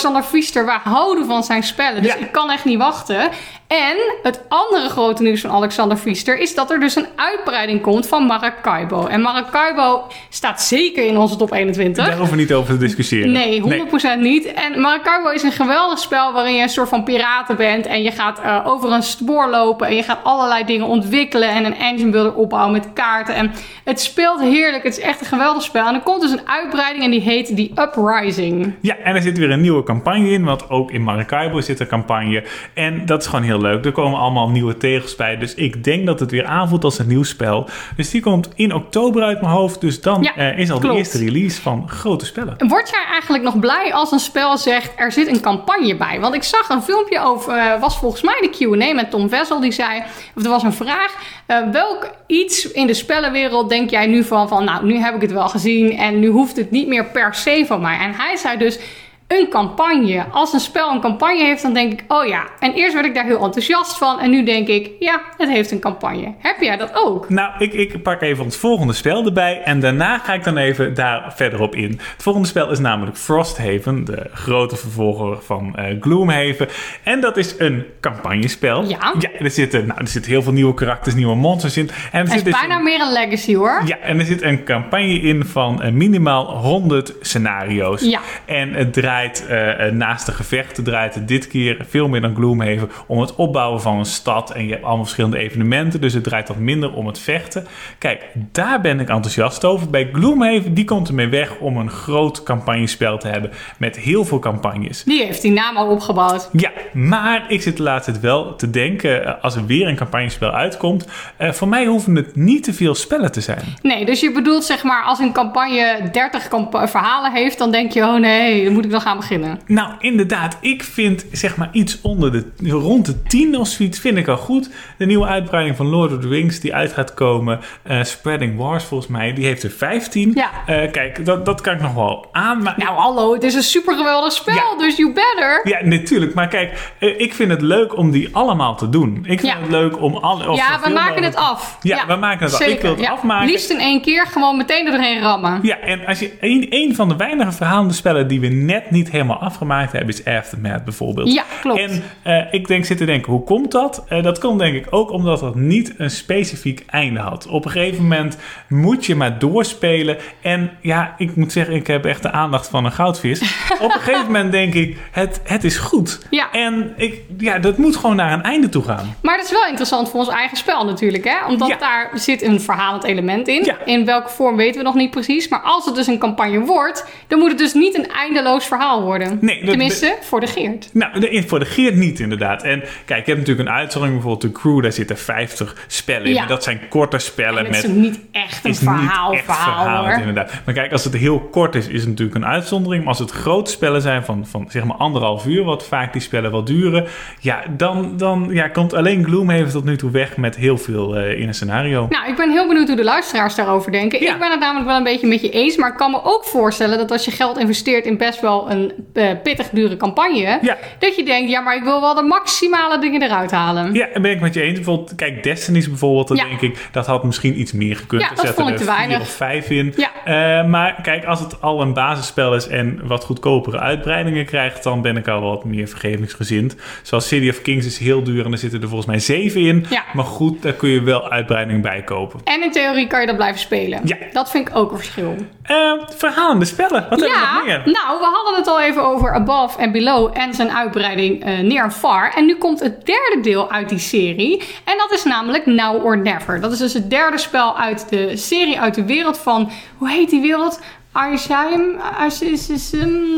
Speaker 1: Alexander Pfister. We houden van zijn spellen. Dus
Speaker 2: Ja.
Speaker 1: ik kan echt niet wachten. En het andere grote nieuws van Alexander Pfister is dat er dus een uitbreiding komt van Maracaibo. En Maracaibo staat zeker in onze top 21.
Speaker 2: Daar hoeven we niet over te discussiëren.
Speaker 1: Nee, 100% niet. En Maracaibo is een geweldig spel waarin je een soort van piraten bent. En je gaat eh, over een spoor lopen. En je gaat allerlei dingen ontwikkelen. En een engine builder opbouwen met kaarten. En het speelt heerlijk. Het is echt een geweldig spel. En er komt dus een uitbreiding en die heet The Uprising.
Speaker 2: Ja, en er zit weer een nieuwe campagne in, want ook in Maracaibo zit een campagne. En dat is gewoon heel leuk. Er komen allemaal nieuwe tegels bij. Dus ik denk dat het weer aanvoelt als een nieuw spel. Dus die komt in oktober uit mijn hoofd. Dus dan
Speaker 1: Ja,
Speaker 2: eh, is al de eerste release van grote spellen.
Speaker 1: Word jij eigenlijk nog blij als een spel zegt er zit een campagne bij? Want ik zag een filmpje over, eh, was volgens mij de Q&A met Tom Vessel. Die zei, of er was een vraag, eh, welk iets in de spellenwereld denk jij nu van, van nou nu heb ik het wel gezien en nu hoeft het niet meer per se van mij. En hij zei dus, een campagne. Als een spel een campagne heeft, dan denk ik, oh ja. En eerst werd ik daar heel enthousiast van en nu denk ik, ja, het heeft een campagne. Heb jij dat ook?
Speaker 2: Nou, ik, ik pak even ons volgende spel erbij. En daarna ga ik dan even daar verder op in. Het volgende spel is namelijk Frosthaven. De grote vervolger van eh, Gloomhaven. En dat is een campagnespel.
Speaker 1: Ja.
Speaker 2: Ja, er zitten, nou, er zitten heel veel nieuwe karakters, nieuwe monsters in. En er
Speaker 1: Het is
Speaker 2: zit dus
Speaker 1: bijna
Speaker 2: een-
Speaker 1: meer een legacy hoor.
Speaker 2: Ja, en er zit een campagne in van eh, minimaal 100 scenario's.
Speaker 1: Ja.
Speaker 2: En het draait eh, eh, naast de gevechten, draait het dit keer veel meer dan Gloomhaven om het opbouwen van een stad. En je hebt allemaal verschillende evenementen, dus het draait wat minder om het vechten. Kijk, daar ben ik enthousiast over. Bij Gloomhaven, die komt ermee weg om een groot campagnespel te hebben met heel veel campagnes.
Speaker 1: Die heeft die naam al opgebouwd.
Speaker 2: Ja, maar ik zit de laatste tijd wel te denken, eh, als er weer een campagnespel uitkomt, voor mij hoeven het niet te veel spellen te zijn.
Speaker 1: Nee, dus je bedoelt zeg maar als een campagne 30 kampa- verhalen heeft, dan denk je, oh nee, dan moet ik dan gaan beginnen.
Speaker 2: Nou, inderdaad. Ik vind zeg maar iets onder de rond de 10 of zoiets vind ik al goed. De nieuwe uitbreiding van Lord of the Rings die uit gaat komen, eh, Spreading Wars volgens mij, die heeft er 15.
Speaker 1: Ja.
Speaker 2: Eh, kijk, dat, dat kan ik nog wel aan. Maar
Speaker 1: Nou hallo, het is een super geweldig spel,
Speaker 2: Ja.
Speaker 1: dus you better.
Speaker 2: ja, natuurlijk. Maar kijk, eh, ik vind het leuk om die allemaal te doen. Ik vind
Speaker 1: Ja.
Speaker 2: het leuk om alle.
Speaker 1: ja, we maken het af.
Speaker 2: Ja, we maken het af. Ik
Speaker 1: Zeker.
Speaker 2: wil het
Speaker 1: ja.
Speaker 2: afmaken.
Speaker 1: Liefst in één keer, gewoon meteen er doorheen rammen.
Speaker 2: Ja, en als je een, een van de weinige verhalende spellen die we net niet helemaal afgemaakt hebben, is Aftermath bijvoorbeeld.
Speaker 1: Ja, klopt.
Speaker 2: En eh, ik denk zitten denken, hoe komt dat? Eh, dat komt denk ik ook omdat dat niet een specifiek einde had. Op een gegeven moment moet je maar doorspelen. En ja, ik moet zeggen, ik heb echt de aandacht van een goudvis. Op een gegeven moment denk ik, het, het is goed.
Speaker 1: Ja.
Speaker 2: En ik, ja, dat moet gewoon naar een einde toe gaan.
Speaker 1: Maar dat is wel interessant voor ons eigen spel natuurlijk, hè? Omdat
Speaker 2: Ja.
Speaker 1: daar zit een verhalend element in.
Speaker 2: Ja.
Speaker 1: In welke vorm weten we nog niet precies. Maar als het dus een campagne wordt, dan moet het dus niet een eindeloos verhaal verhaal worden.
Speaker 2: Nee,
Speaker 1: Tenminste, voor de Geert.
Speaker 2: Nou, de, voor de Geert niet inderdaad. En kijk, je hebt natuurlijk een uitzondering, bijvoorbeeld de Crew, daar zitten 50 spellen in.
Speaker 1: Ja.
Speaker 2: Dat zijn korte spellen
Speaker 1: En het
Speaker 2: met
Speaker 1: is niet echt een
Speaker 2: is
Speaker 1: verhaal,
Speaker 2: niet echt
Speaker 1: verhaal
Speaker 2: inderdaad. Maar kijk, als het heel kort is, is het natuurlijk een uitzondering. Maar als het grote spellen zijn van, van zeg maar anderhalf uur, wat vaak die spellen wel duren, ja, dan, dan ja, komt alleen Gloomhaven tot nu toe weg met heel veel eh, in een scenario.
Speaker 1: Nou, ik ben heel benieuwd hoe de luisteraars daarover denken.
Speaker 2: Ja.
Speaker 1: Ik ben het namelijk wel een beetje met je eens. Maar ik kan me ook voorstellen dat als je geld investeert in best wel een eh, pittig dure campagne.
Speaker 2: Ja.
Speaker 1: Dat je denkt, ja, maar ik wil wel de maximale dingen eruit halen.
Speaker 2: Ja, en ben ik met je eens. Bijvoorbeeld, kijk, Destiny's bijvoorbeeld, dan
Speaker 1: Ja.
Speaker 2: denk ik, dat had misschien iets meer gekund.
Speaker 1: Ja, dat
Speaker 2: zetten
Speaker 1: vond ik
Speaker 2: er
Speaker 1: te
Speaker 2: vier
Speaker 1: weinig.
Speaker 2: of vijf in.
Speaker 1: Ja.
Speaker 2: Eh, maar kijk, als het al een basisspel is en wat goedkopere uitbreidingen krijgt, dan ben ik al wat meer vergevingsgezind. Zoals City of Kings is heel duur en er zitten er volgens mij zeven in.
Speaker 1: Ja.
Speaker 2: Maar goed, daar kun je wel uitbreidingen bij kopen.
Speaker 1: En in theorie kan je dat blijven spelen.
Speaker 2: Ja.
Speaker 1: Dat vind ik ook een verschil.
Speaker 2: Eh, verhalende spellen, wat hebben we nog meer?
Speaker 1: nou, we hadden het al even over Above en Below en zijn uitbreiding eh Near Far. En nu komt het derde deel uit die serie. En dat is namelijk Now or Never. Dat is dus het derde spel uit de serie, uit de wereld van... Hoe heet die wereld? Arsheim?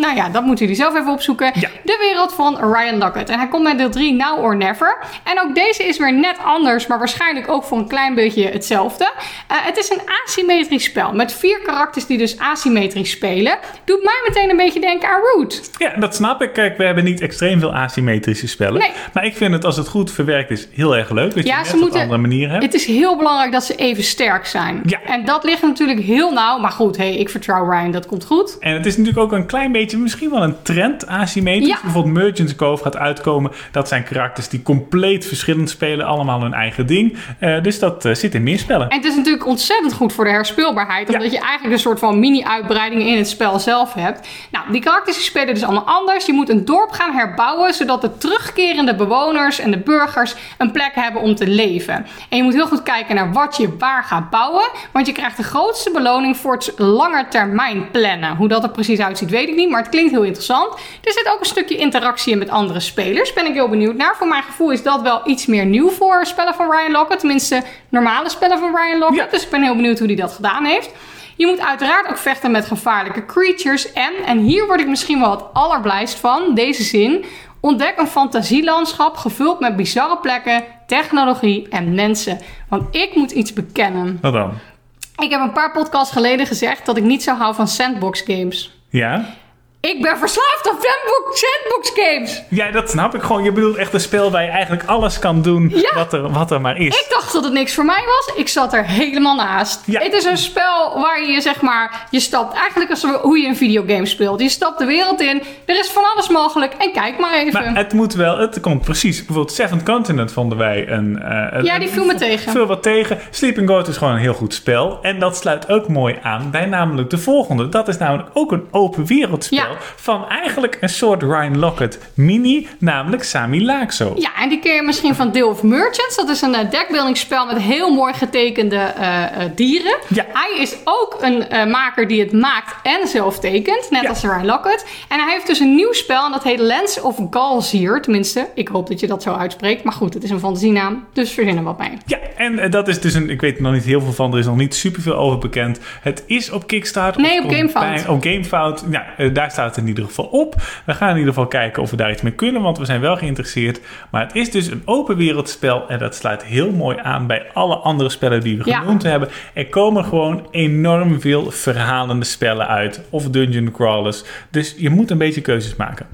Speaker 1: Nou ja, dat moeten jullie zelf even opzoeken.
Speaker 2: Ja.
Speaker 1: De wereld van Ryan Lockett. En hij komt met deel 3 Now or Never. En ook deze is weer net anders, maar waarschijnlijk ook voor een klein beetje hetzelfde. Eh, het is een asymmetrisch spel met vier karakters die dus asymmetrisch spelen. Doet mij meteen een beetje denken aan Root.
Speaker 2: Ja, dat snap ik. Kijk, we hebben niet extreem veel asymmetrische spellen.
Speaker 1: Nee.
Speaker 2: Maar ik vind het, als het goed verwerkt is, heel erg leuk. Dat
Speaker 1: Ja,
Speaker 2: je net
Speaker 1: ze moeten-
Speaker 2: andere manier hebt.
Speaker 1: Het is heel belangrijk dat ze even sterk zijn.
Speaker 2: Ja.
Speaker 1: En dat ligt natuurlijk heel nauw. Maar goed, hey, ik vertrouw Ryan, dat komt goed.
Speaker 2: En het is natuurlijk ook een klein beetje, misschien wel een trend asymmetrisch.
Speaker 1: Ja.
Speaker 2: Bijvoorbeeld Merchants Cove gaat uitkomen. Dat zijn karakters die compleet verschillend spelen. Allemaal hun eigen ding. Eh, dus dat eh, zit in meer spellen.
Speaker 1: En het is natuurlijk ontzettend goed voor de herspeelbaarheid. Omdat je eigenlijk een soort van mini-uitbreiding in het spel zelf hebt. Nou, die karakters die spelen dus allemaal anders. Je moet een dorp gaan herbouwen. Zodat de terugkerende bewoners en de burgers een plek hebben om te leven. En je moet heel goed kijken naar wat je waar gaat bouwen. Want je krijgt de grootste beloning voor het lange termijn plannen. Hoe dat er precies uitziet weet ik niet. Maar het klinkt heel interessant. Er zit ook een stukje interactie in met andere spelers. Ben ik heel benieuwd naar. Voor mijn gevoel is dat wel iets meer nieuw voor spellen van Ryan Lockett. Tenminste, normale spellen van Ryan Lockett.
Speaker 2: Ja.
Speaker 1: Dus ik ben heel benieuwd hoe hij dat gedaan heeft. Je moet uiteraard ook vechten met gevaarlijke creatures. En, en hier word ik misschien wel het allerblijst van, deze zin. Ontdek een fantasielandschap gevuld met bizarre plekken, technologie en mensen. Want ik moet iets bekennen.
Speaker 2: Wat dan?
Speaker 1: Ik heb een paar podcasts geleden gezegd dat ik niet zou houden van sandbox games.
Speaker 2: Ja?
Speaker 1: Ik ben verslaafd aan sandbox, sandbox games.
Speaker 2: Ja, dat snap ik gewoon. Je bedoelt echt een spel waar je eigenlijk alles kan doen
Speaker 1: Ja.
Speaker 2: wat, er, wat er maar is.
Speaker 1: Ik dacht dat het niks voor mij was. Ik zat er helemaal naast.
Speaker 2: Ja.
Speaker 1: Het is een spel waar je zeg maar, je stapt eigenlijk als hoe je een videogame speelt. Je stapt de wereld in. Er is van alles mogelijk. En kijk maar even.
Speaker 2: Maar het moet wel, het komt precies. Bijvoorbeeld Seventh Continent vonden wij een... eh,
Speaker 1: Ja, die viel me tegen.
Speaker 2: Veel wat tegen. Sleeping Goat is gewoon een heel goed spel. En dat sluit ook mooi aan bij namelijk de volgende. Dat is namelijk ook een open wereldspel.
Speaker 1: Ja.
Speaker 2: Van eigenlijk een soort Ryan Lockett mini, namelijk Sami Laakso.
Speaker 1: Ja, en die ken je misschien van Deel of Merchants. Dat is een uh, deckbuildingspel met heel mooi getekende eh, eh, dieren.
Speaker 2: Ja.
Speaker 1: Hij is ook een maker die het maakt en zelf tekent. Net
Speaker 2: Ja.
Speaker 1: als Ryan Lockett. En hij heeft dus een nieuw spel en dat heet Lens of Galsier. Tenminste, ik hoop dat je dat zo uitspreekt. Maar goed, het is een fantasienaam, dus verzin er wat mee.
Speaker 2: Ja, en dat is dus een, ik weet er nog niet heel veel van, er is nog niet superveel over bekend. Het is op Kickstarter.
Speaker 1: Nee, op Gamefound.
Speaker 2: Op Gamefound, ja, daar staat het in ieder geval op. We gaan in ieder geval kijken of we daar iets mee kunnen, want we zijn wel geïnteresseerd. Maar het is dus een open wereldspel en dat sluit heel mooi aan bij alle andere spellen die we
Speaker 1: Ja.
Speaker 2: genoemd hebben. Er komen gewoon enorm veel verhalende spellen uit, of dungeon crawlers. Dus je moet een beetje keuzes maken.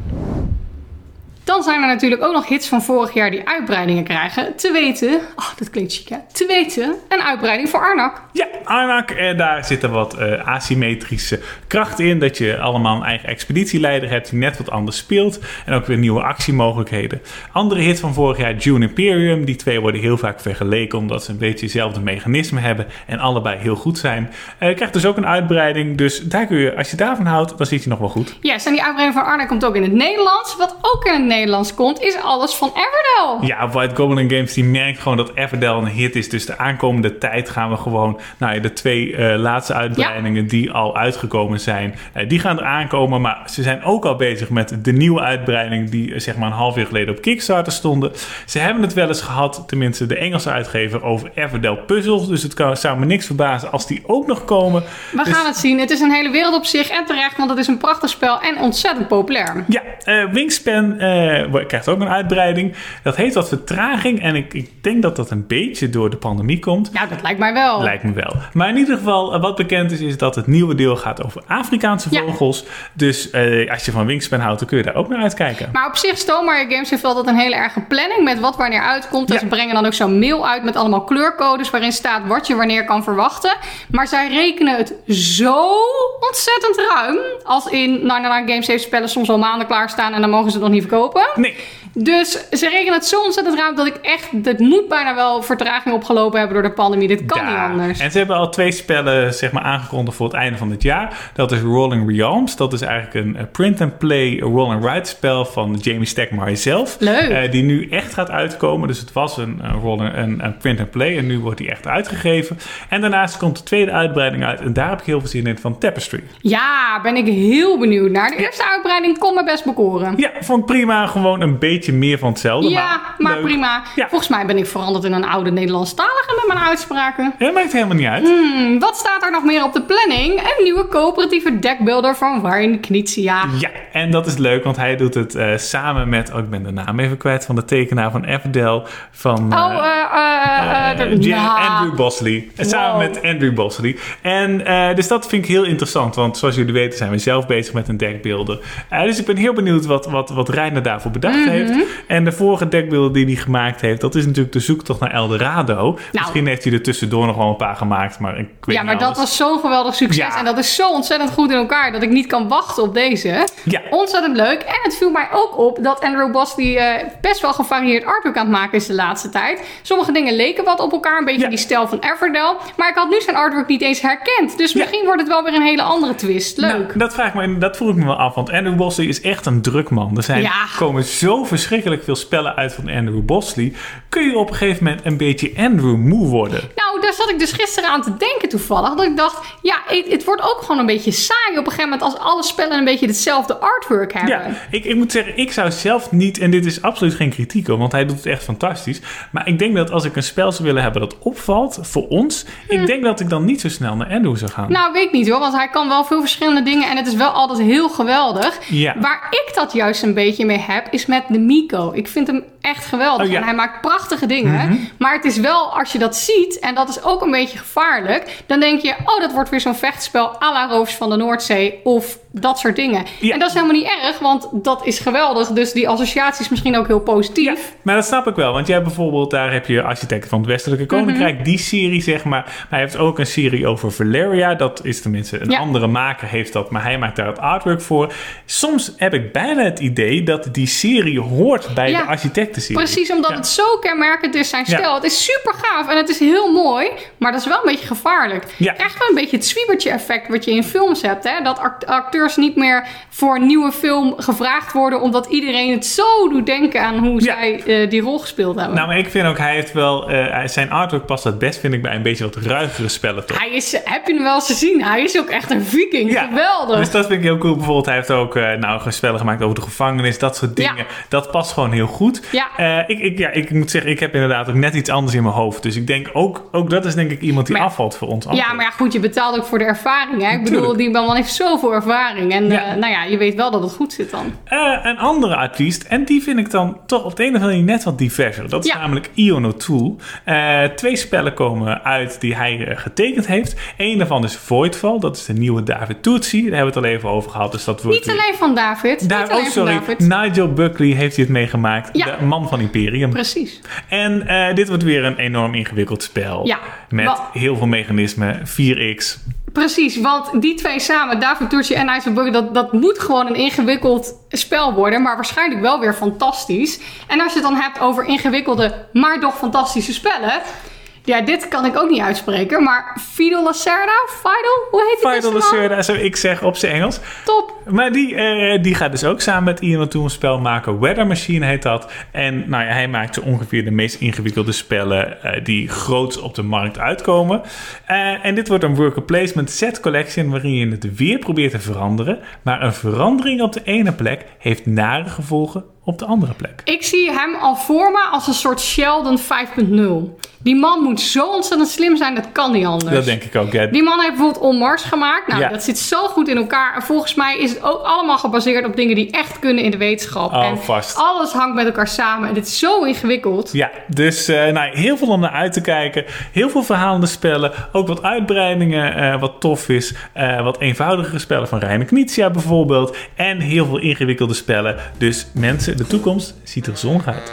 Speaker 1: Dan zijn er natuurlijk ook nog hits van vorig jaar die uitbreidingen krijgen. Te weten, oh, dat klinkt chic hè. Te weten, een uitbreiding voor Arnak.
Speaker 2: Ja, Arnak, eh, daar zitten wat eh, asymmetrische krachten in. Dat je allemaal een eigen expeditieleider hebt die net wat anders speelt. En ook weer nieuwe actiemogelijkheden. Andere hit van vorig jaar, June Imperium. Die twee worden heel vaak vergeleken omdat ze een beetje hetzelfde mechanisme hebben. En allebei heel goed zijn. Eh, je krijgt dus ook een uitbreiding. Dus daar kun je, als je daarvan houdt, dan zit je nog wel goed.
Speaker 1: Yes, en die uitbreiding van Arnak komt ook in het Nederlands. Wat ook in het Nederlands komt, is alles van Everdell.
Speaker 2: Ja, White Goblin Games die merkt gewoon dat Everdell een hit is. Dus de aankomende tijd gaan we gewoon... Nou ja, de twee eh, laatste uitbreidingen die al uitgekomen zijn... eh, die gaan er aankomen. Maar ze zijn ook al bezig met de nieuwe uitbreiding... die eh, zeg maar een half jaar geleden op Kickstarter stonden. Ze hebben het wel eens gehad, tenminste de Engelse uitgever... over Everdell puzzels. Dus het kan, zou me niks verbazen als die ook nog komen.
Speaker 1: We
Speaker 2: Dus-
Speaker 1: gaan het zien. Het is een hele wereld op zich en terecht, want het is een prachtig spel en ontzettend populair.
Speaker 2: Ja, Wingspan wo- krijgt ook een uitbreiding. Dat heeft wat vertraging. En ik, ik denk dat dat een beetje door de pandemie komt.
Speaker 1: Nou, dat lijkt mij wel.
Speaker 2: Lijkt me wel. Maar in ieder geval, eh, wat bekend is, is dat het nieuwe deel gaat over Afrikaanse
Speaker 1: Ja.
Speaker 2: vogels. Dus eh, als je van Wingspan houdt, dan kun je daar ook naar uitkijken.
Speaker 1: Maar op zich, Stonemaier Games heeft altijd een hele erge planning met wat wanneer uitkomt. En
Speaker 2: Ja.
Speaker 1: Ze brengen dan ook zo'n mail uit met allemaal kleurcodes waarin staat wat je wanneer kan verwachten. Maar zij rekenen het zo ontzettend ruim. Als in, nou, nou, nou, Games heeft spellen soms al maanden klaarstaan en dan mogen ze het nog niet verkopen.
Speaker 2: Nee,
Speaker 1: Dus ze rekenen het zo ontzettend ruim dat ik echt, dit moet bijna wel vertraging opgelopen hebben door de pandemie. Dit kan niet anders.
Speaker 2: En ze hebben al twee spellen zeg maar, aangekondigd voor het einde van dit jaar. Dat is Rolling Realms. Dat is eigenlijk een eh, print-and-play roll-and-ride spel van Jamie Stegmaier zelf.
Speaker 1: Leuk.
Speaker 2: Eh, die nu echt gaat uitkomen. Dus het was een, een, roll- een, een print-and-play en nu wordt die echt uitgegeven. En daarnaast komt de tweede uitbreiding uit. En daar heb ik heel veel zin in van Tapestry.
Speaker 1: Ja, ben ik heel benieuwd naar. De eerste uitbreiding kon me best bekoren.
Speaker 2: Ja, vond ik prima. Gewoon een beetje meer van hetzelfde.
Speaker 1: Ja, maar prima.
Speaker 2: Ja.
Speaker 1: Volgens mij ben ik veranderd in een oude Nederlandstalige met mijn uitspraken.
Speaker 2: Dat maakt helemaal niet uit.
Speaker 1: Hmm, wat staat er nog meer op de planning? Een nieuwe coöperatieve deckbuilder van Warren Knizia.
Speaker 2: Ja, en dat is leuk, want hij doet het eh, samen met... Oh, ik ben de naam even kwijt van de tekenaar van Everdell. Van,
Speaker 1: Oh,
Speaker 2: eh, Jan-
Speaker 1: nou,
Speaker 2: Andrew Bosley. En Samen met Andrew Bosley. En dus dat vind ik heel interessant. Want zoals jullie weten zijn we zelf bezig met een deckbeelder. Eh, dus ik ben heel benieuwd wat, wat, wat Reiner daarvoor bedacht
Speaker 1: Mhm.
Speaker 2: heeft. En de vorige deckbeelder die hij gemaakt heeft... dat is natuurlijk de zoektocht naar Eldorado. Misschien heeft hij er tussendoor nog wel een paar gemaakt. Maar ik weet
Speaker 1: Ja,
Speaker 2: niet
Speaker 1: maar dat
Speaker 2: alles.
Speaker 1: was zo'n geweldig succes.
Speaker 2: Ja.
Speaker 1: En dat is zo ontzettend goed in elkaar dat ik niet kan wachten op deze.
Speaker 2: Ja.
Speaker 1: Ontzettend leuk. En het viel mij ook op dat Andrew Bosley eh, best wel gevarieerd artwork aan het maken is de laatste tijd. Sommige dingen leken wat op elkaar, een beetje
Speaker 2: Ja.
Speaker 1: die stijl van Everdell. Maar ik had nu zijn artwork niet eens herkend. Dus
Speaker 2: Ja.
Speaker 1: misschien wordt het wel weer een hele andere twist. Leuk.
Speaker 2: Nou, dat, vraag ik me, dat vroeg ik me wel af, want Andrew Bosley is echt een drukman. Er zijn,
Speaker 1: Ja.
Speaker 2: komen zo verschrikkelijk veel spellen uit van Andrew Bosley. Kun je op een gegeven moment een beetje Andrew moe worden?
Speaker 1: Nou, daar zat ik dus gisteren aan te denken toevallig. Dat ik dacht, ja, het, het wordt ook gewoon een beetje saai op een gegeven moment als alle spellen een beetje hetzelfde artwork hebben.
Speaker 2: Ja, ik, ik moet zeggen, ik zou zelf niet, en dit is absoluut geen kritiek op, want hij doet het echt fantastisch. Maar ik denk dat als ik een spel zou willen hebben dat opvalt voor ons, ik denk dat ik dan niet zo snel naar Andrew zou gaan.
Speaker 1: Hm. Nou, weet ik niet hoor, want hij kan wel veel verschillende dingen en het is wel altijd heel geweldig.
Speaker 2: Ja.
Speaker 1: Waar ik dat juist een beetje mee heb, is met de Miko. Ik vind hem echt geweldig
Speaker 2: Oh, ja.
Speaker 1: en hij maakt prachtige dingen. Maar het is wel, als je dat ziet, en dat is ook een beetje gevaarlijk, dan denk je, oh, dat wordt weer zo'n vechtspel à la Roofs van de Noordzee of dat soort dingen.
Speaker 2: Ja.
Speaker 1: En dat is helemaal niet erg, want dat is geweldig. Dus die associatie is misschien ook heel positief.
Speaker 2: Ja, maar dat snap ik wel. Want jij bijvoorbeeld, daar heb je Architecten van het Westelijke Koninkrijk,
Speaker 1: Mhm.
Speaker 2: die serie zeg maar. Maar hij heeft ook een serie over Valeria. Dat is tenminste een
Speaker 1: Ja.
Speaker 2: andere maker heeft dat, maar hij maakt daar het artwork voor. Soms heb ik bijna het idee dat die serie hoort bij
Speaker 1: Ja, Precies, omdat
Speaker 2: Ja.
Speaker 1: het zo kenmerkend is zijn
Speaker 2: Ja.
Speaker 1: stijl. Het is super gaaf en het is heel mooi, maar dat is wel een beetje gevaarlijk.
Speaker 2: Ja.
Speaker 1: Krijgt wel een beetje het zwiebertje effect wat je in films hebt. Hè? Dat act- acteurs niet meer voor een nieuwe film gevraagd worden omdat iedereen het zo doet denken aan hoe zij eh, die rol gespeeld hebben.
Speaker 2: Nou, maar ik vind ook, hij heeft wel, eh, zijn artwork past het best, vind ik, bij een beetje wat ruigere spellen toch?
Speaker 1: hij is, heb je hem wel eens gezien? Hij is ook echt een viking.
Speaker 2: Ja.
Speaker 1: Geweldig.
Speaker 2: Dus dat vind ik heel cool. Bijvoorbeeld, hij heeft ook eh, nou, spellen gemaakt over de gevangenis, dat soort dingen.
Speaker 1: Ja.
Speaker 2: Dat past gewoon heel goed.
Speaker 1: Ja.
Speaker 2: Eh, ik, ik, ja, ik moet zeggen, ik heb inderdaad ook net iets anders in mijn hoofd. Dus ik denk ook, ook dat is denk ik iemand die
Speaker 1: Maar
Speaker 2: afvalt voor ons.
Speaker 1: Ja, maar ja, goed, je betaalt ook voor de ervaring. Hè? Ik bedoel, die man heeft zoveel ervaring. En
Speaker 2: Ja.
Speaker 1: eh, nou ja, je weet wel dat het goed zit dan.
Speaker 2: Eh, een andere artiest, en die vind ik dan toch op de een of andere manier net wat diverser. Dat is
Speaker 1: Ja.
Speaker 2: namelijk Ion O'Toole. Twee spellen komen uit die hij getekend heeft. Eén daarvan is Voidfall, dat is de nieuwe David Tootsie. Daar hebben we het al even over gehad. Dus dat wordt
Speaker 1: Niet
Speaker 2: weer-
Speaker 1: alleen van David.
Speaker 2: Daar,
Speaker 1: niet alleen
Speaker 2: oh, sorry.
Speaker 1: van David.
Speaker 2: Nigel Buckley heeft hij het meegemaakt.
Speaker 1: Ja.
Speaker 2: De man van Imperium.
Speaker 1: Precies.
Speaker 2: En eh, dit wordt weer een enorm ingewikkeld spel.
Speaker 1: Ja.
Speaker 2: Met
Speaker 1: Wat-
Speaker 2: heel veel mechanismen. 4x.
Speaker 1: Precies, want die twee samen, David Turci en Buckley, dat, dat moet gewoon een ingewikkeld spel worden, maar waarschijnlijk wel weer fantastisch. En als je het dan hebt over ingewikkelde, maar toch fantastische spellen, Ja, dit kan ik ook niet uitspreken, maar Fidel Lacerda? Fidel? Hoe heet die man?
Speaker 2: Lacerda, zou ik zeggen op zijn Engels.
Speaker 1: Top.
Speaker 2: Maar die, eh, die gaat dus ook samen met Ian O'Toole een spel maken. Weather Machine heet dat. En nou ja, hij maakt zo ongeveer de meest ingewikkelde spellen eh, die groot op de markt uitkomen. Eh, en dit wordt een worker placement set collection waarin je het weer probeert te veranderen. Maar een verandering op de ene plek heeft nare gevolgen op de andere plek.
Speaker 1: Ik zie hem al voor me als een soort Sheldon 5.0. Die man moet zo ontzettend slim zijn, dat kan niet anders.
Speaker 2: Dat denk ik ook. Ja.
Speaker 1: Die man heeft bijvoorbeeld On Mars gemaakt. Nou,
Speaker 2: Ja.
Speaker 1: dat zit zo goed in elkaar. En volgens mij is het ook allemaal gebaseerd op dingen die echt kunnen in de wetenschap.
Speaker 2: Oh,
Speaker 1: en
Speaker 2: vast.
Speaker 1: alles hangt met elkaar samen. En dit is zo ingewikkeld.
Speaker 2: Ja, dus eh, nou, heel veel om naar uit te kijken. Heel veel verhalende spellen. Ook wat uitbreidingen, eh, wat tof is. Eh, wat eenvoudigere spellen van Reine Knizia bijvoorbeeld. En heel veel ingewikkelde spellen. Dus mensen, de toekomst ziet er zonnig uit.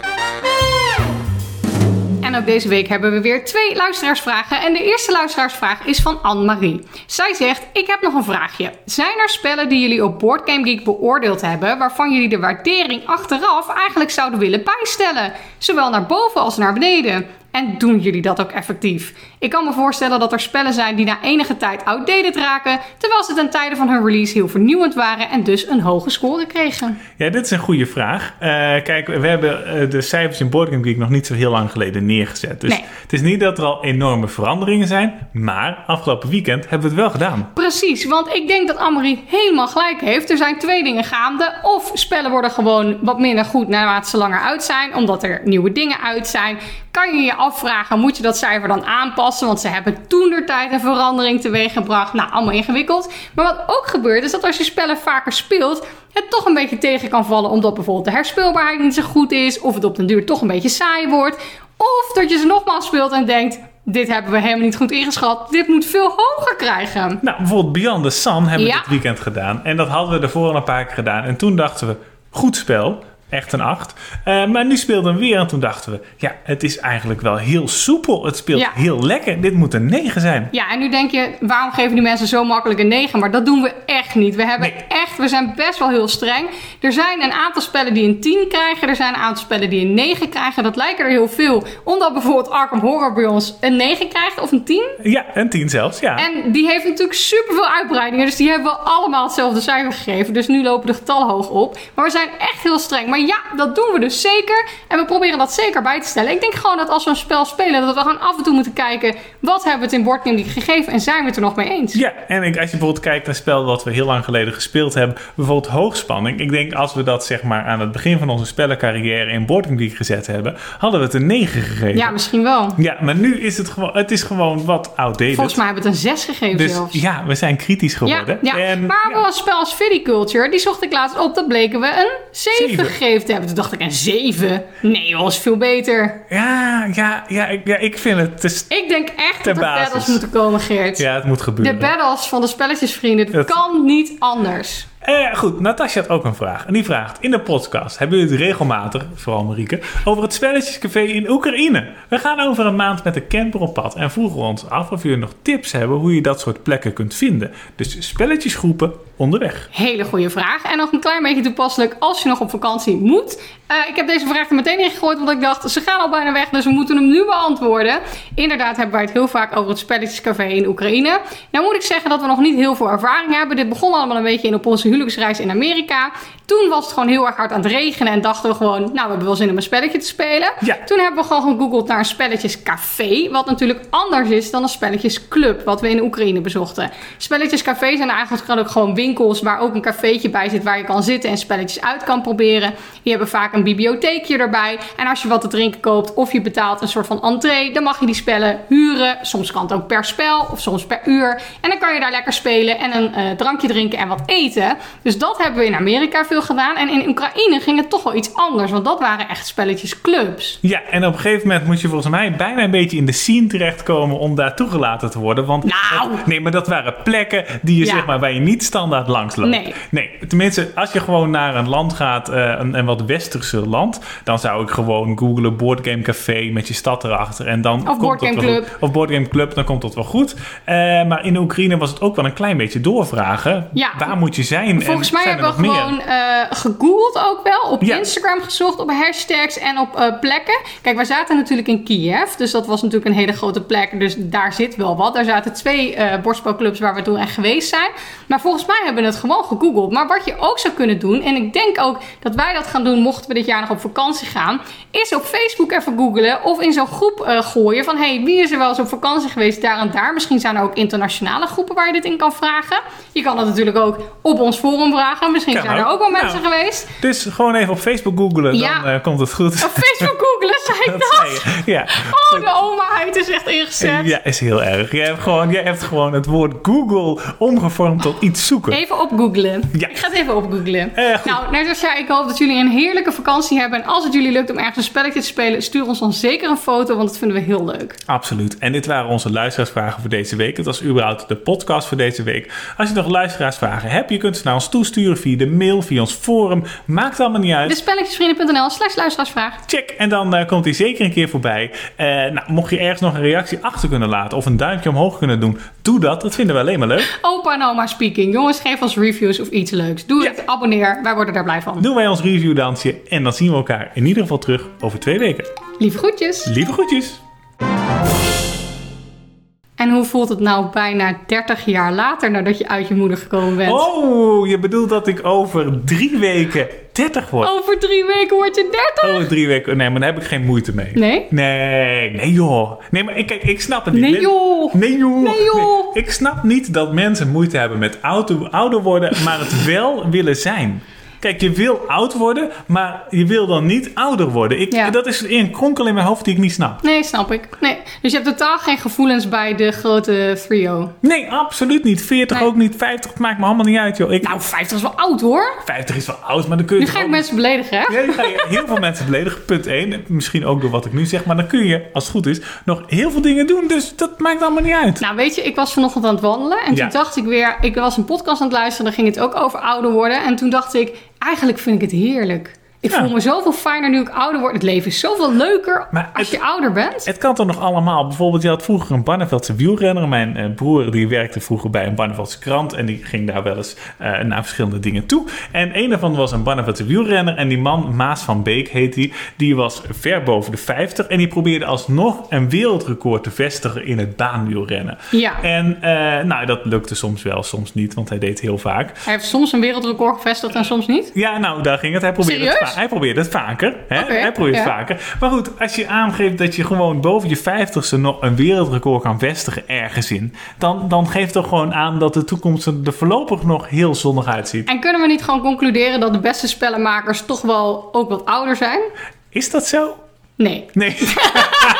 Speaker 1: En ook deze week hebben we weer twee luisteraarsvragen. En de eerste luisteraarsvraag is van Anne-Marie. Zij zegt, ik heb nog een vraagje. Zijn er spellen die jullie op Board Game Geek beoordeeld hebben... waarvan jullie de waardering achteraf eigenlijk zouden willen bijstellen? Zowel naar boven als naar beneden. En doen jullie dat ook effectief? Ik kan me voorstellen dat er spellen zijn die na enige tijd outdated raken... terwijl ze ten tijde van hun release heel vernieuwend waren... en dus een hoge score kregen.
Speaker 2: Ja, dit is een goede vraag. Eh, kijk, we hebben eh, de cijfers in Board Game Geek nog niet zo heel lang geleden neergezet. Dus
Speaker 1: Nee.
Speaker 2: het is niet dat er al enorme veranderingen zijn. Maar afgelopen weekend hebben we het wel gedaan.
Speaker 1: Precies, want ik denk dat Annemarie helemaal gelijk heeft. Er zijn twee dingen gaande. Of spellen worden gewoon wat minder goed naarmate ze langer uit zijn, omdat er nieuwe dingen uit zijn. Kan je je afvragen, moet je dat cijfer dan aanpassen? Want ze hebben toen der tijd een verandering teweeg gebracht. Nou, allemaal ingewikkeld. Maar wat ook gebeurt, is dat als je spellen vaker speelt, het toch een beetje tegen kan vallen. Omdat bijvoorbeeld de herspeelbaarheid niet zo goed is. Of het op den duur toch een beetje saai wordt. Of dat je ze nogmaals speelt en denkt, dit hebben we helemaal niet goed ingeschat. Dit moet veel hoger krijgen.
Speaker 2: Nou, bijvoorbeeld Beyond the Sun hebben we
Speaker 1: Ja.
Speaker 2: dit weekend gedaan. En dat hadden we ervoor al een paar keer gedaan. En toen dachten we, goed spel. Echt een 8. maar nu speelden we weer en toen dachten we... Ja, het is eigenlijk wel heel soepel. Het speelt
Speaker 1: Ja.
Speaker 2: heel lekker. Dit moet een 9 zijn.
Speaker 1: Ja, en nu denk je, waarom geven die mensen zo makkelijk een 9? Maar dat doen we echt niet. We hebben
Speaker 2: Nee.
Speaker 1: echt, we zijn best wel heel streng. Er zijn een aantal spellen die een 10 krijgen. Er zijn een aantal spellen die een 9 krijgen. Dat lijken er heel veel. Omdat bijvoorbeeld Arkham Horror bij ons een 9 krijgt of een 10.
Speaker 2: Ja, een 10 zelfs, ja.
Speaker 1: En die heeft natuurlijk superveel uitbreidingen. Dus die hebben we allemaal hetzelfde cijfer gegeven. Dus nu lopen de getallen hoog op. Maar we zijn echt heel streng. Maar ja, dat doen we dus zeker. En we proberen dat zeker bij te stellen. Ik denk gewoon dat als we een spel spelen, dat we gewoon af en toe moeten kijken. Wat hebben we het in Board Game Geek gegeven en zijn we het er nog mee eens?
Speaker 2: Ja, en ik, als je bijvoorbeeld kijkt naar een spel wat we heel lang geleden gespeeld hebben, bijvoorbeeld hoogspanning. Ik denk als we dat zeg maar aan het begin van onze spellencarrière in Board Game Geek gezet hebben, hadden we het een 9 gegeven.
Speaker 1: Ja, misschien wel.
Speaker 2: Ja, maar nu is het gewoon, het is gewoon wat outdated.
Speaker 1: Volgens mij hebben we het een 6 gegeven
Speaker 2: dus
Speaker 1: zelfs.
Speaker 2: ja, we zijn kritisch geworden.
Speaker 1: ja.
Speaker 2: En,
Speaker 1: maar
Speaker 2: ja.
Speaker 1: wel een spel als Viticulture, die zocht ik laatst op. Dat bleken we een 7,
Speaker 2: Zeven.
Speaker 1: Gegeven te hebben. Toen dacht ik, een 7? Nee, dat is veel beter.
Speaker 2: Ja, ja, ja, ik, ja, ik vind het. is-
Speaker 1: Ik denk echt dat er
Speaker 2: basis.
Speaker 1: battles moeten komen, Geert.
Speaker 2: ja, het moet
Speaker 1: De
Speaker 2: gebeuren.
Speaker 1: battles van de spelletjesvrienden, dat
Speaker 2: Dat-
Speaker 1: kan niet anders.
Speaker 2: Eh, goed, Natasja had ook een vraag. En die vraagt: In de podcast hebben jullie het regelmatig, vooral Marieke, over het spelletjescafé in Oekraïne. We gaan over een maand met de camper op pad en vroegen ons af of jullie nog tips hebben hoe je dat soort plekken kunt vinden. Dus spelletjesgroepen onderweg.
Speaker 1: Hele goede vraag. En nog een klein beetje toepasselijk als je nog op vakantie moet. Eh, ik heb deze vraag er meteen in gegooid, want ik dacht, ze gaan al bijna weg, dus we moeten hem nu beantwoorden. Inderdaad hebben wij het heel vaak over het spelletjescafé in Oekraïne. Nou moet ik zeggen dat we nog niet heel veel ervaring hebben. Dit begon allemaal een beetje in op onze huwelijksreis in Amerika. Toen was het gewoon heel erg hard aan het regenen en dachten we gewoon, nou, we hebben wel zin om een spelletje te spelen.
Speaker 2: Ja.
Speaker 1: Toen hebben we gewoon gegoogeld naar een spelletjescafé, wat natuurlijk anders is dan een spelletjesclub, wat we in Oekraïne bezochten. Spelletjescafé zijn eigenlijk gewoon winkels waar ook een cafeetje bij zit waar je kan zitten en spelletjes uit kan proberen. Die hebben vaak een bibliotheekje erbij. En als je wat te drinken koopt of je betaalt een soort van entree, dan mag je die spellen huren. Soms kan het ook per spel of soms per uur. En dan kan je daar lekker spelen en een eh, drankje drinken en wat eten. Dus dat hebben we in Amerika veel gedaan. En in Oekraïne ging het toch wel iets anders, want dat waren echt spelletjesclubs.
Speaker 2: Ja, en op een gegeven moment moet je volgens mij bijna een beetje in de scene terechtkomen om daar toegelaten te worden. Want
Speaker 1: Nou.
Speaker 2: dat- nee, maar dat waren plekken die je,
Speaker 1: Ja.
Speaker 2: zeg maar, waar je niet standaard langs loopt.
Speaker 1: Nee.
Speaker 2: nee. Tenminste, als je gewoon naar een land gaat, eh, een, een wat westerse land, dan zou ik gewoon googlen Boardgame Café met je stad erachter. En dan komt
Speaker 1: Board
Speaker 2: dat
Speaker 1: Game
Speaker 2: wel
Speaker 1: Club.
Speaker 2: Of Boardgame Club, dan komt dat wel goed. Eh, maar in Oekraïne was het ook wel een klein beetje doorvragen.
Speaker 1: Ja.
Speaker 2: Waar moet je zijn.
Speaker 1: Volgens
Speaker 2: en
Speaker 1: mij hebben we gewoon eh, gegoogeld ook wel. Op
Speaker 2: Ja.
Speaker 1: Instagram gezocht, op hashtags en op eh, plekken. Kijk, wij zaten natuurlijk in Kiev. Dus dat was natuurlijk een hele grote plek. Dus daar zit wel wat. Daar zaten twee borstbalclubs waar we toen echt geweest zijn. Maar volgens mij hebben we het gewoon gegoogeld. Maar wat je ook zou kunnen doen. En ik denk ook dat wij dat gaan doen mochten we dit jaar nog op vakantie gaan. Is op Facebook even googelen. Of in zo'n groep eh, gooien. Van hey, wie is er wel eens op vakantie geweest daar en daar. Misschien zijn er ook internationale groepen waar je dit in kan vragen. Je kan dat natuurlijk ook op ons forum vragen. Misschien
Speaker 2: Kan
Speaker 1: zijn er
Speaker 2: ook.
Speaker 1: ook wel mensen
Speaker 2: Nou.
Speaker 1: geweest.
Speaker 2: Dus gewoon even op Facebook googlen,
Speaker 1: Ja.
Speaker 2: dan eh, komt het goed.
Speaker 1: Op Facebook googelen, zei ik
Speaker 2: Dat
Speaker 1: dat?
Speaker 2: zei je. Ja.
Speaker 1: Oh, de oma-huid is echt ingezet.
Speaker 2: ja, is heel erg. Jij hebt, gewoon, jij hebt gewoon het woord Google omgevormd tot iets zoeken.
Speaker 1: Even op googlen.
Speaker 2: Ja.
Speaker 1: Ik ga het even op googlen.
Speaker 2: Eh,
Speaker 1: nou, net als jij, ik hoop dat jullie een heerlijke vakantie hebben. En als het jullie lukt om ergens een spelletje te spelen, stuur ons dan zeker een foto, want dat vinden we heel leuk.
Speaker 2: Absoluut. En dit waren onze luisteraarsvragen voor deze week. Het was überhaupt de podcast voor deze week. Als je nog luisteraarsvragen hebt, je kunt ze naar ons toesturen via de mail, via ons forum. Maakt allemaal niet uit.
Speaker 1: Dus spelletjesvrienden.nl slash luisteraarsvraag.
Speaker 2: Check en dan eh, komt hij zeker een keer voorbij. Eh, nou, mocht je ergens nog een reactie achter kunnen laten of een duimpje omhoog kunnen doen, doe dat. Dat vinden we alleen maar leuk.
Speaker 1: Opa en oma speaking. Jongens, geef ons reviews of iets leuks. Doe
Speaker 2: Ja.
Speaker 1: het, abonneer. Wij worden daar blij van.
Speaker 2: Doen wij ons reviewdansje en dan zien we elkaar in ieder geval terug over twee weken.
Speaker 1: Lieve groetjes.
Speaker 2: Lieve groetjes.
Speaker 1: En hoe voelt het nou bijna 30 jaar later nadat je uit je moeder gekomen bent?
Speaker 2: Oh, je bedoelt dat ik over drie weken 30 word?
Speaker 1: Over drie weken word je 30.
Speaker 2: Over drie weken. Nee, maar daar heb ik geen moeite mee.
Speaker 1: Nee?
Speaker 2: Nee, nee joh. Nee, maar ik, kijk, ik snap het niet.
Speaker 1: Nee joh.
Speaker 2: Nee joh.
Speaker 1: Nee, joh.
Speaker 2: Nee, Ik snap niet dat mensen moeite hebben met ouder, ouder worden, maar het wel willen zijn. Kijk, je wil oud worden, maar je wil dan niet ouder worden. Ik,
Speaker 1: Ja.
Speaker 2: Dat is een kronkel in mijn hoofd die ik niet snap.
Speaker 1: Nee, snap ik. Nee. Dus je hebt totaal geen gevoelens bij de grote trio.
Speaker 2: Nee, absoluut niet. 40
Speaker 1: Nee.
Speaker 2: ook niet. 50 het maakt me allemaal niet uit, joh. Ik,
Speaker 1: Nou, 50 is wel oud hoor.
Speaker 2: 50 is wel oud, maar dan kun je
Speaker 1: Nu ga ik
Speaker 2: ook-
Speaker 1: mensen beledigen, hè?
Speaker 2: Ja, nu ga je heel veel mensen beledigen. Punt 1. Misschien ook door wat ik nu zeg. Maar dan kun je, als het goed is, nog heel veel dingen doen. Dus dat maakt allemaal niet uit.
Speaker 1: Nou, weet je, ik was vanochtend aan het wandelen. En
Speaker 2: Ja.
Speaker 1: toen dacht ik weer, ik was een podcast aan het luisteren. Daar ging het ook over ouder worden. En toen dacht ik, eigenlijk vind ik het heerlijk. Ik
Speaker 2: Ja.
Speaker 1: voel me zoveel fijner nu ik ouder word. Het leven is zoveel leuker
Speaker 2: Maar
Speaker 1: als
Speaker 2: het-
Speaker 1: je ouder bent.
Speaker 2: Het kan toch nog allemaal. Bijvoorbeeld, je had vroeger een Barneveldse wielrenner. Mijn eh, broer die werkte vroeger bij een Barneveldse krant. En die ging daar wel eens eh, naar verschillende dingen toe. En een daarvan was een Barneveldse wielrenner. En die man, Maas van Beek heet die. Die was ver boven de 50. En die probeerde alsnog een wereldrecord te vestigen in het baanwielrennen.
Speaker 1: Ja.
Speaker 2: En eh, nou, dat lukte soms wel, soms niet. Want hij deed heel vaak.
Speaker 1: Hij heeft soms een wereldrecord gevestigd en soms niet.
Speaker 2: Ja, nou, daar ging het. Hij probeerde, het, Hij probeerde het vaker. Hè? Hij probeert
Speaker 1: ja.
Speaker 2: het vaker. Maar goed, als je aangeeft dat je gewoon boven je vijftigste nog een wereldrecord kan vestigen ergens in, dan, dan geeft toch gewoon aan dat de toekomst er er voorlopig nog heel zonnig uitziet.
Speaker 1: En kunnen we niet gewoon concluderen dat de beste spellenmakers toch wel ook wat ouder zijn?
Speaker 2: Is dat zo?
Speaker 1: Nee.
Speaker 2: Nee.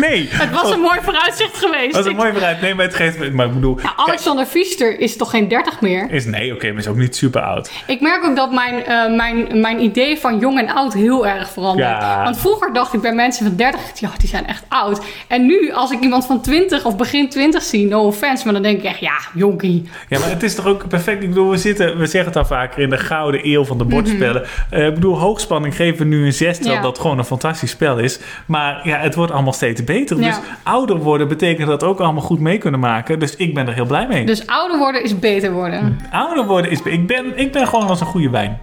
Speaker 2: nee.
Speaker 1: Het was een mooi vooruitzicht geweest.
Speaker 2: Dat is een mooi vooruit. Nee, maar het geeft. Maar ik bedoel.
Speaker 1: Nou, Alexander Fiester is toch geen 30 meer?
Speaker 2: Is, nee, oké, maar is ook niet super oud.
Speaker 1: Ik merk ook dat mijn, eh, mijn, mijn idee van jong en oud heel erg verandert.
Speaker 2: Ja.
Speaker 1: Want vroeger dacht ik bij mensen van 30, ja, die zijn echt oud. En nu, als ik iemand van 20 of begin 20 zie, no offense, maar dan denk ik echt, ja, jonkie.
Speaker 2: Ja, maar het is toch ook perfect. Ik bedoel, we zitten, we zeggen het al vaker, in de gouden eeuw van de bordspellen. Eh, ik bedoel, hoogspanning geven we nu een zes, terwijl
Speaker 1: Mhm. Ja.
Speaker 2: dat gewoon een fantastisch spel is. Maar ja, het wordt allemaal steeds beter.
Speaker 1: Ja.
Speaker 2: Dus ouder worden betekent dat ook allemaal goed mee kunnen maken. Dus ik ben er heel blij mee.
Speaker 1: Dus ouder worden is beter worden.
Speaker 2: Ouder worden is... Ik ben, ik ben gewoon als een goede wijn.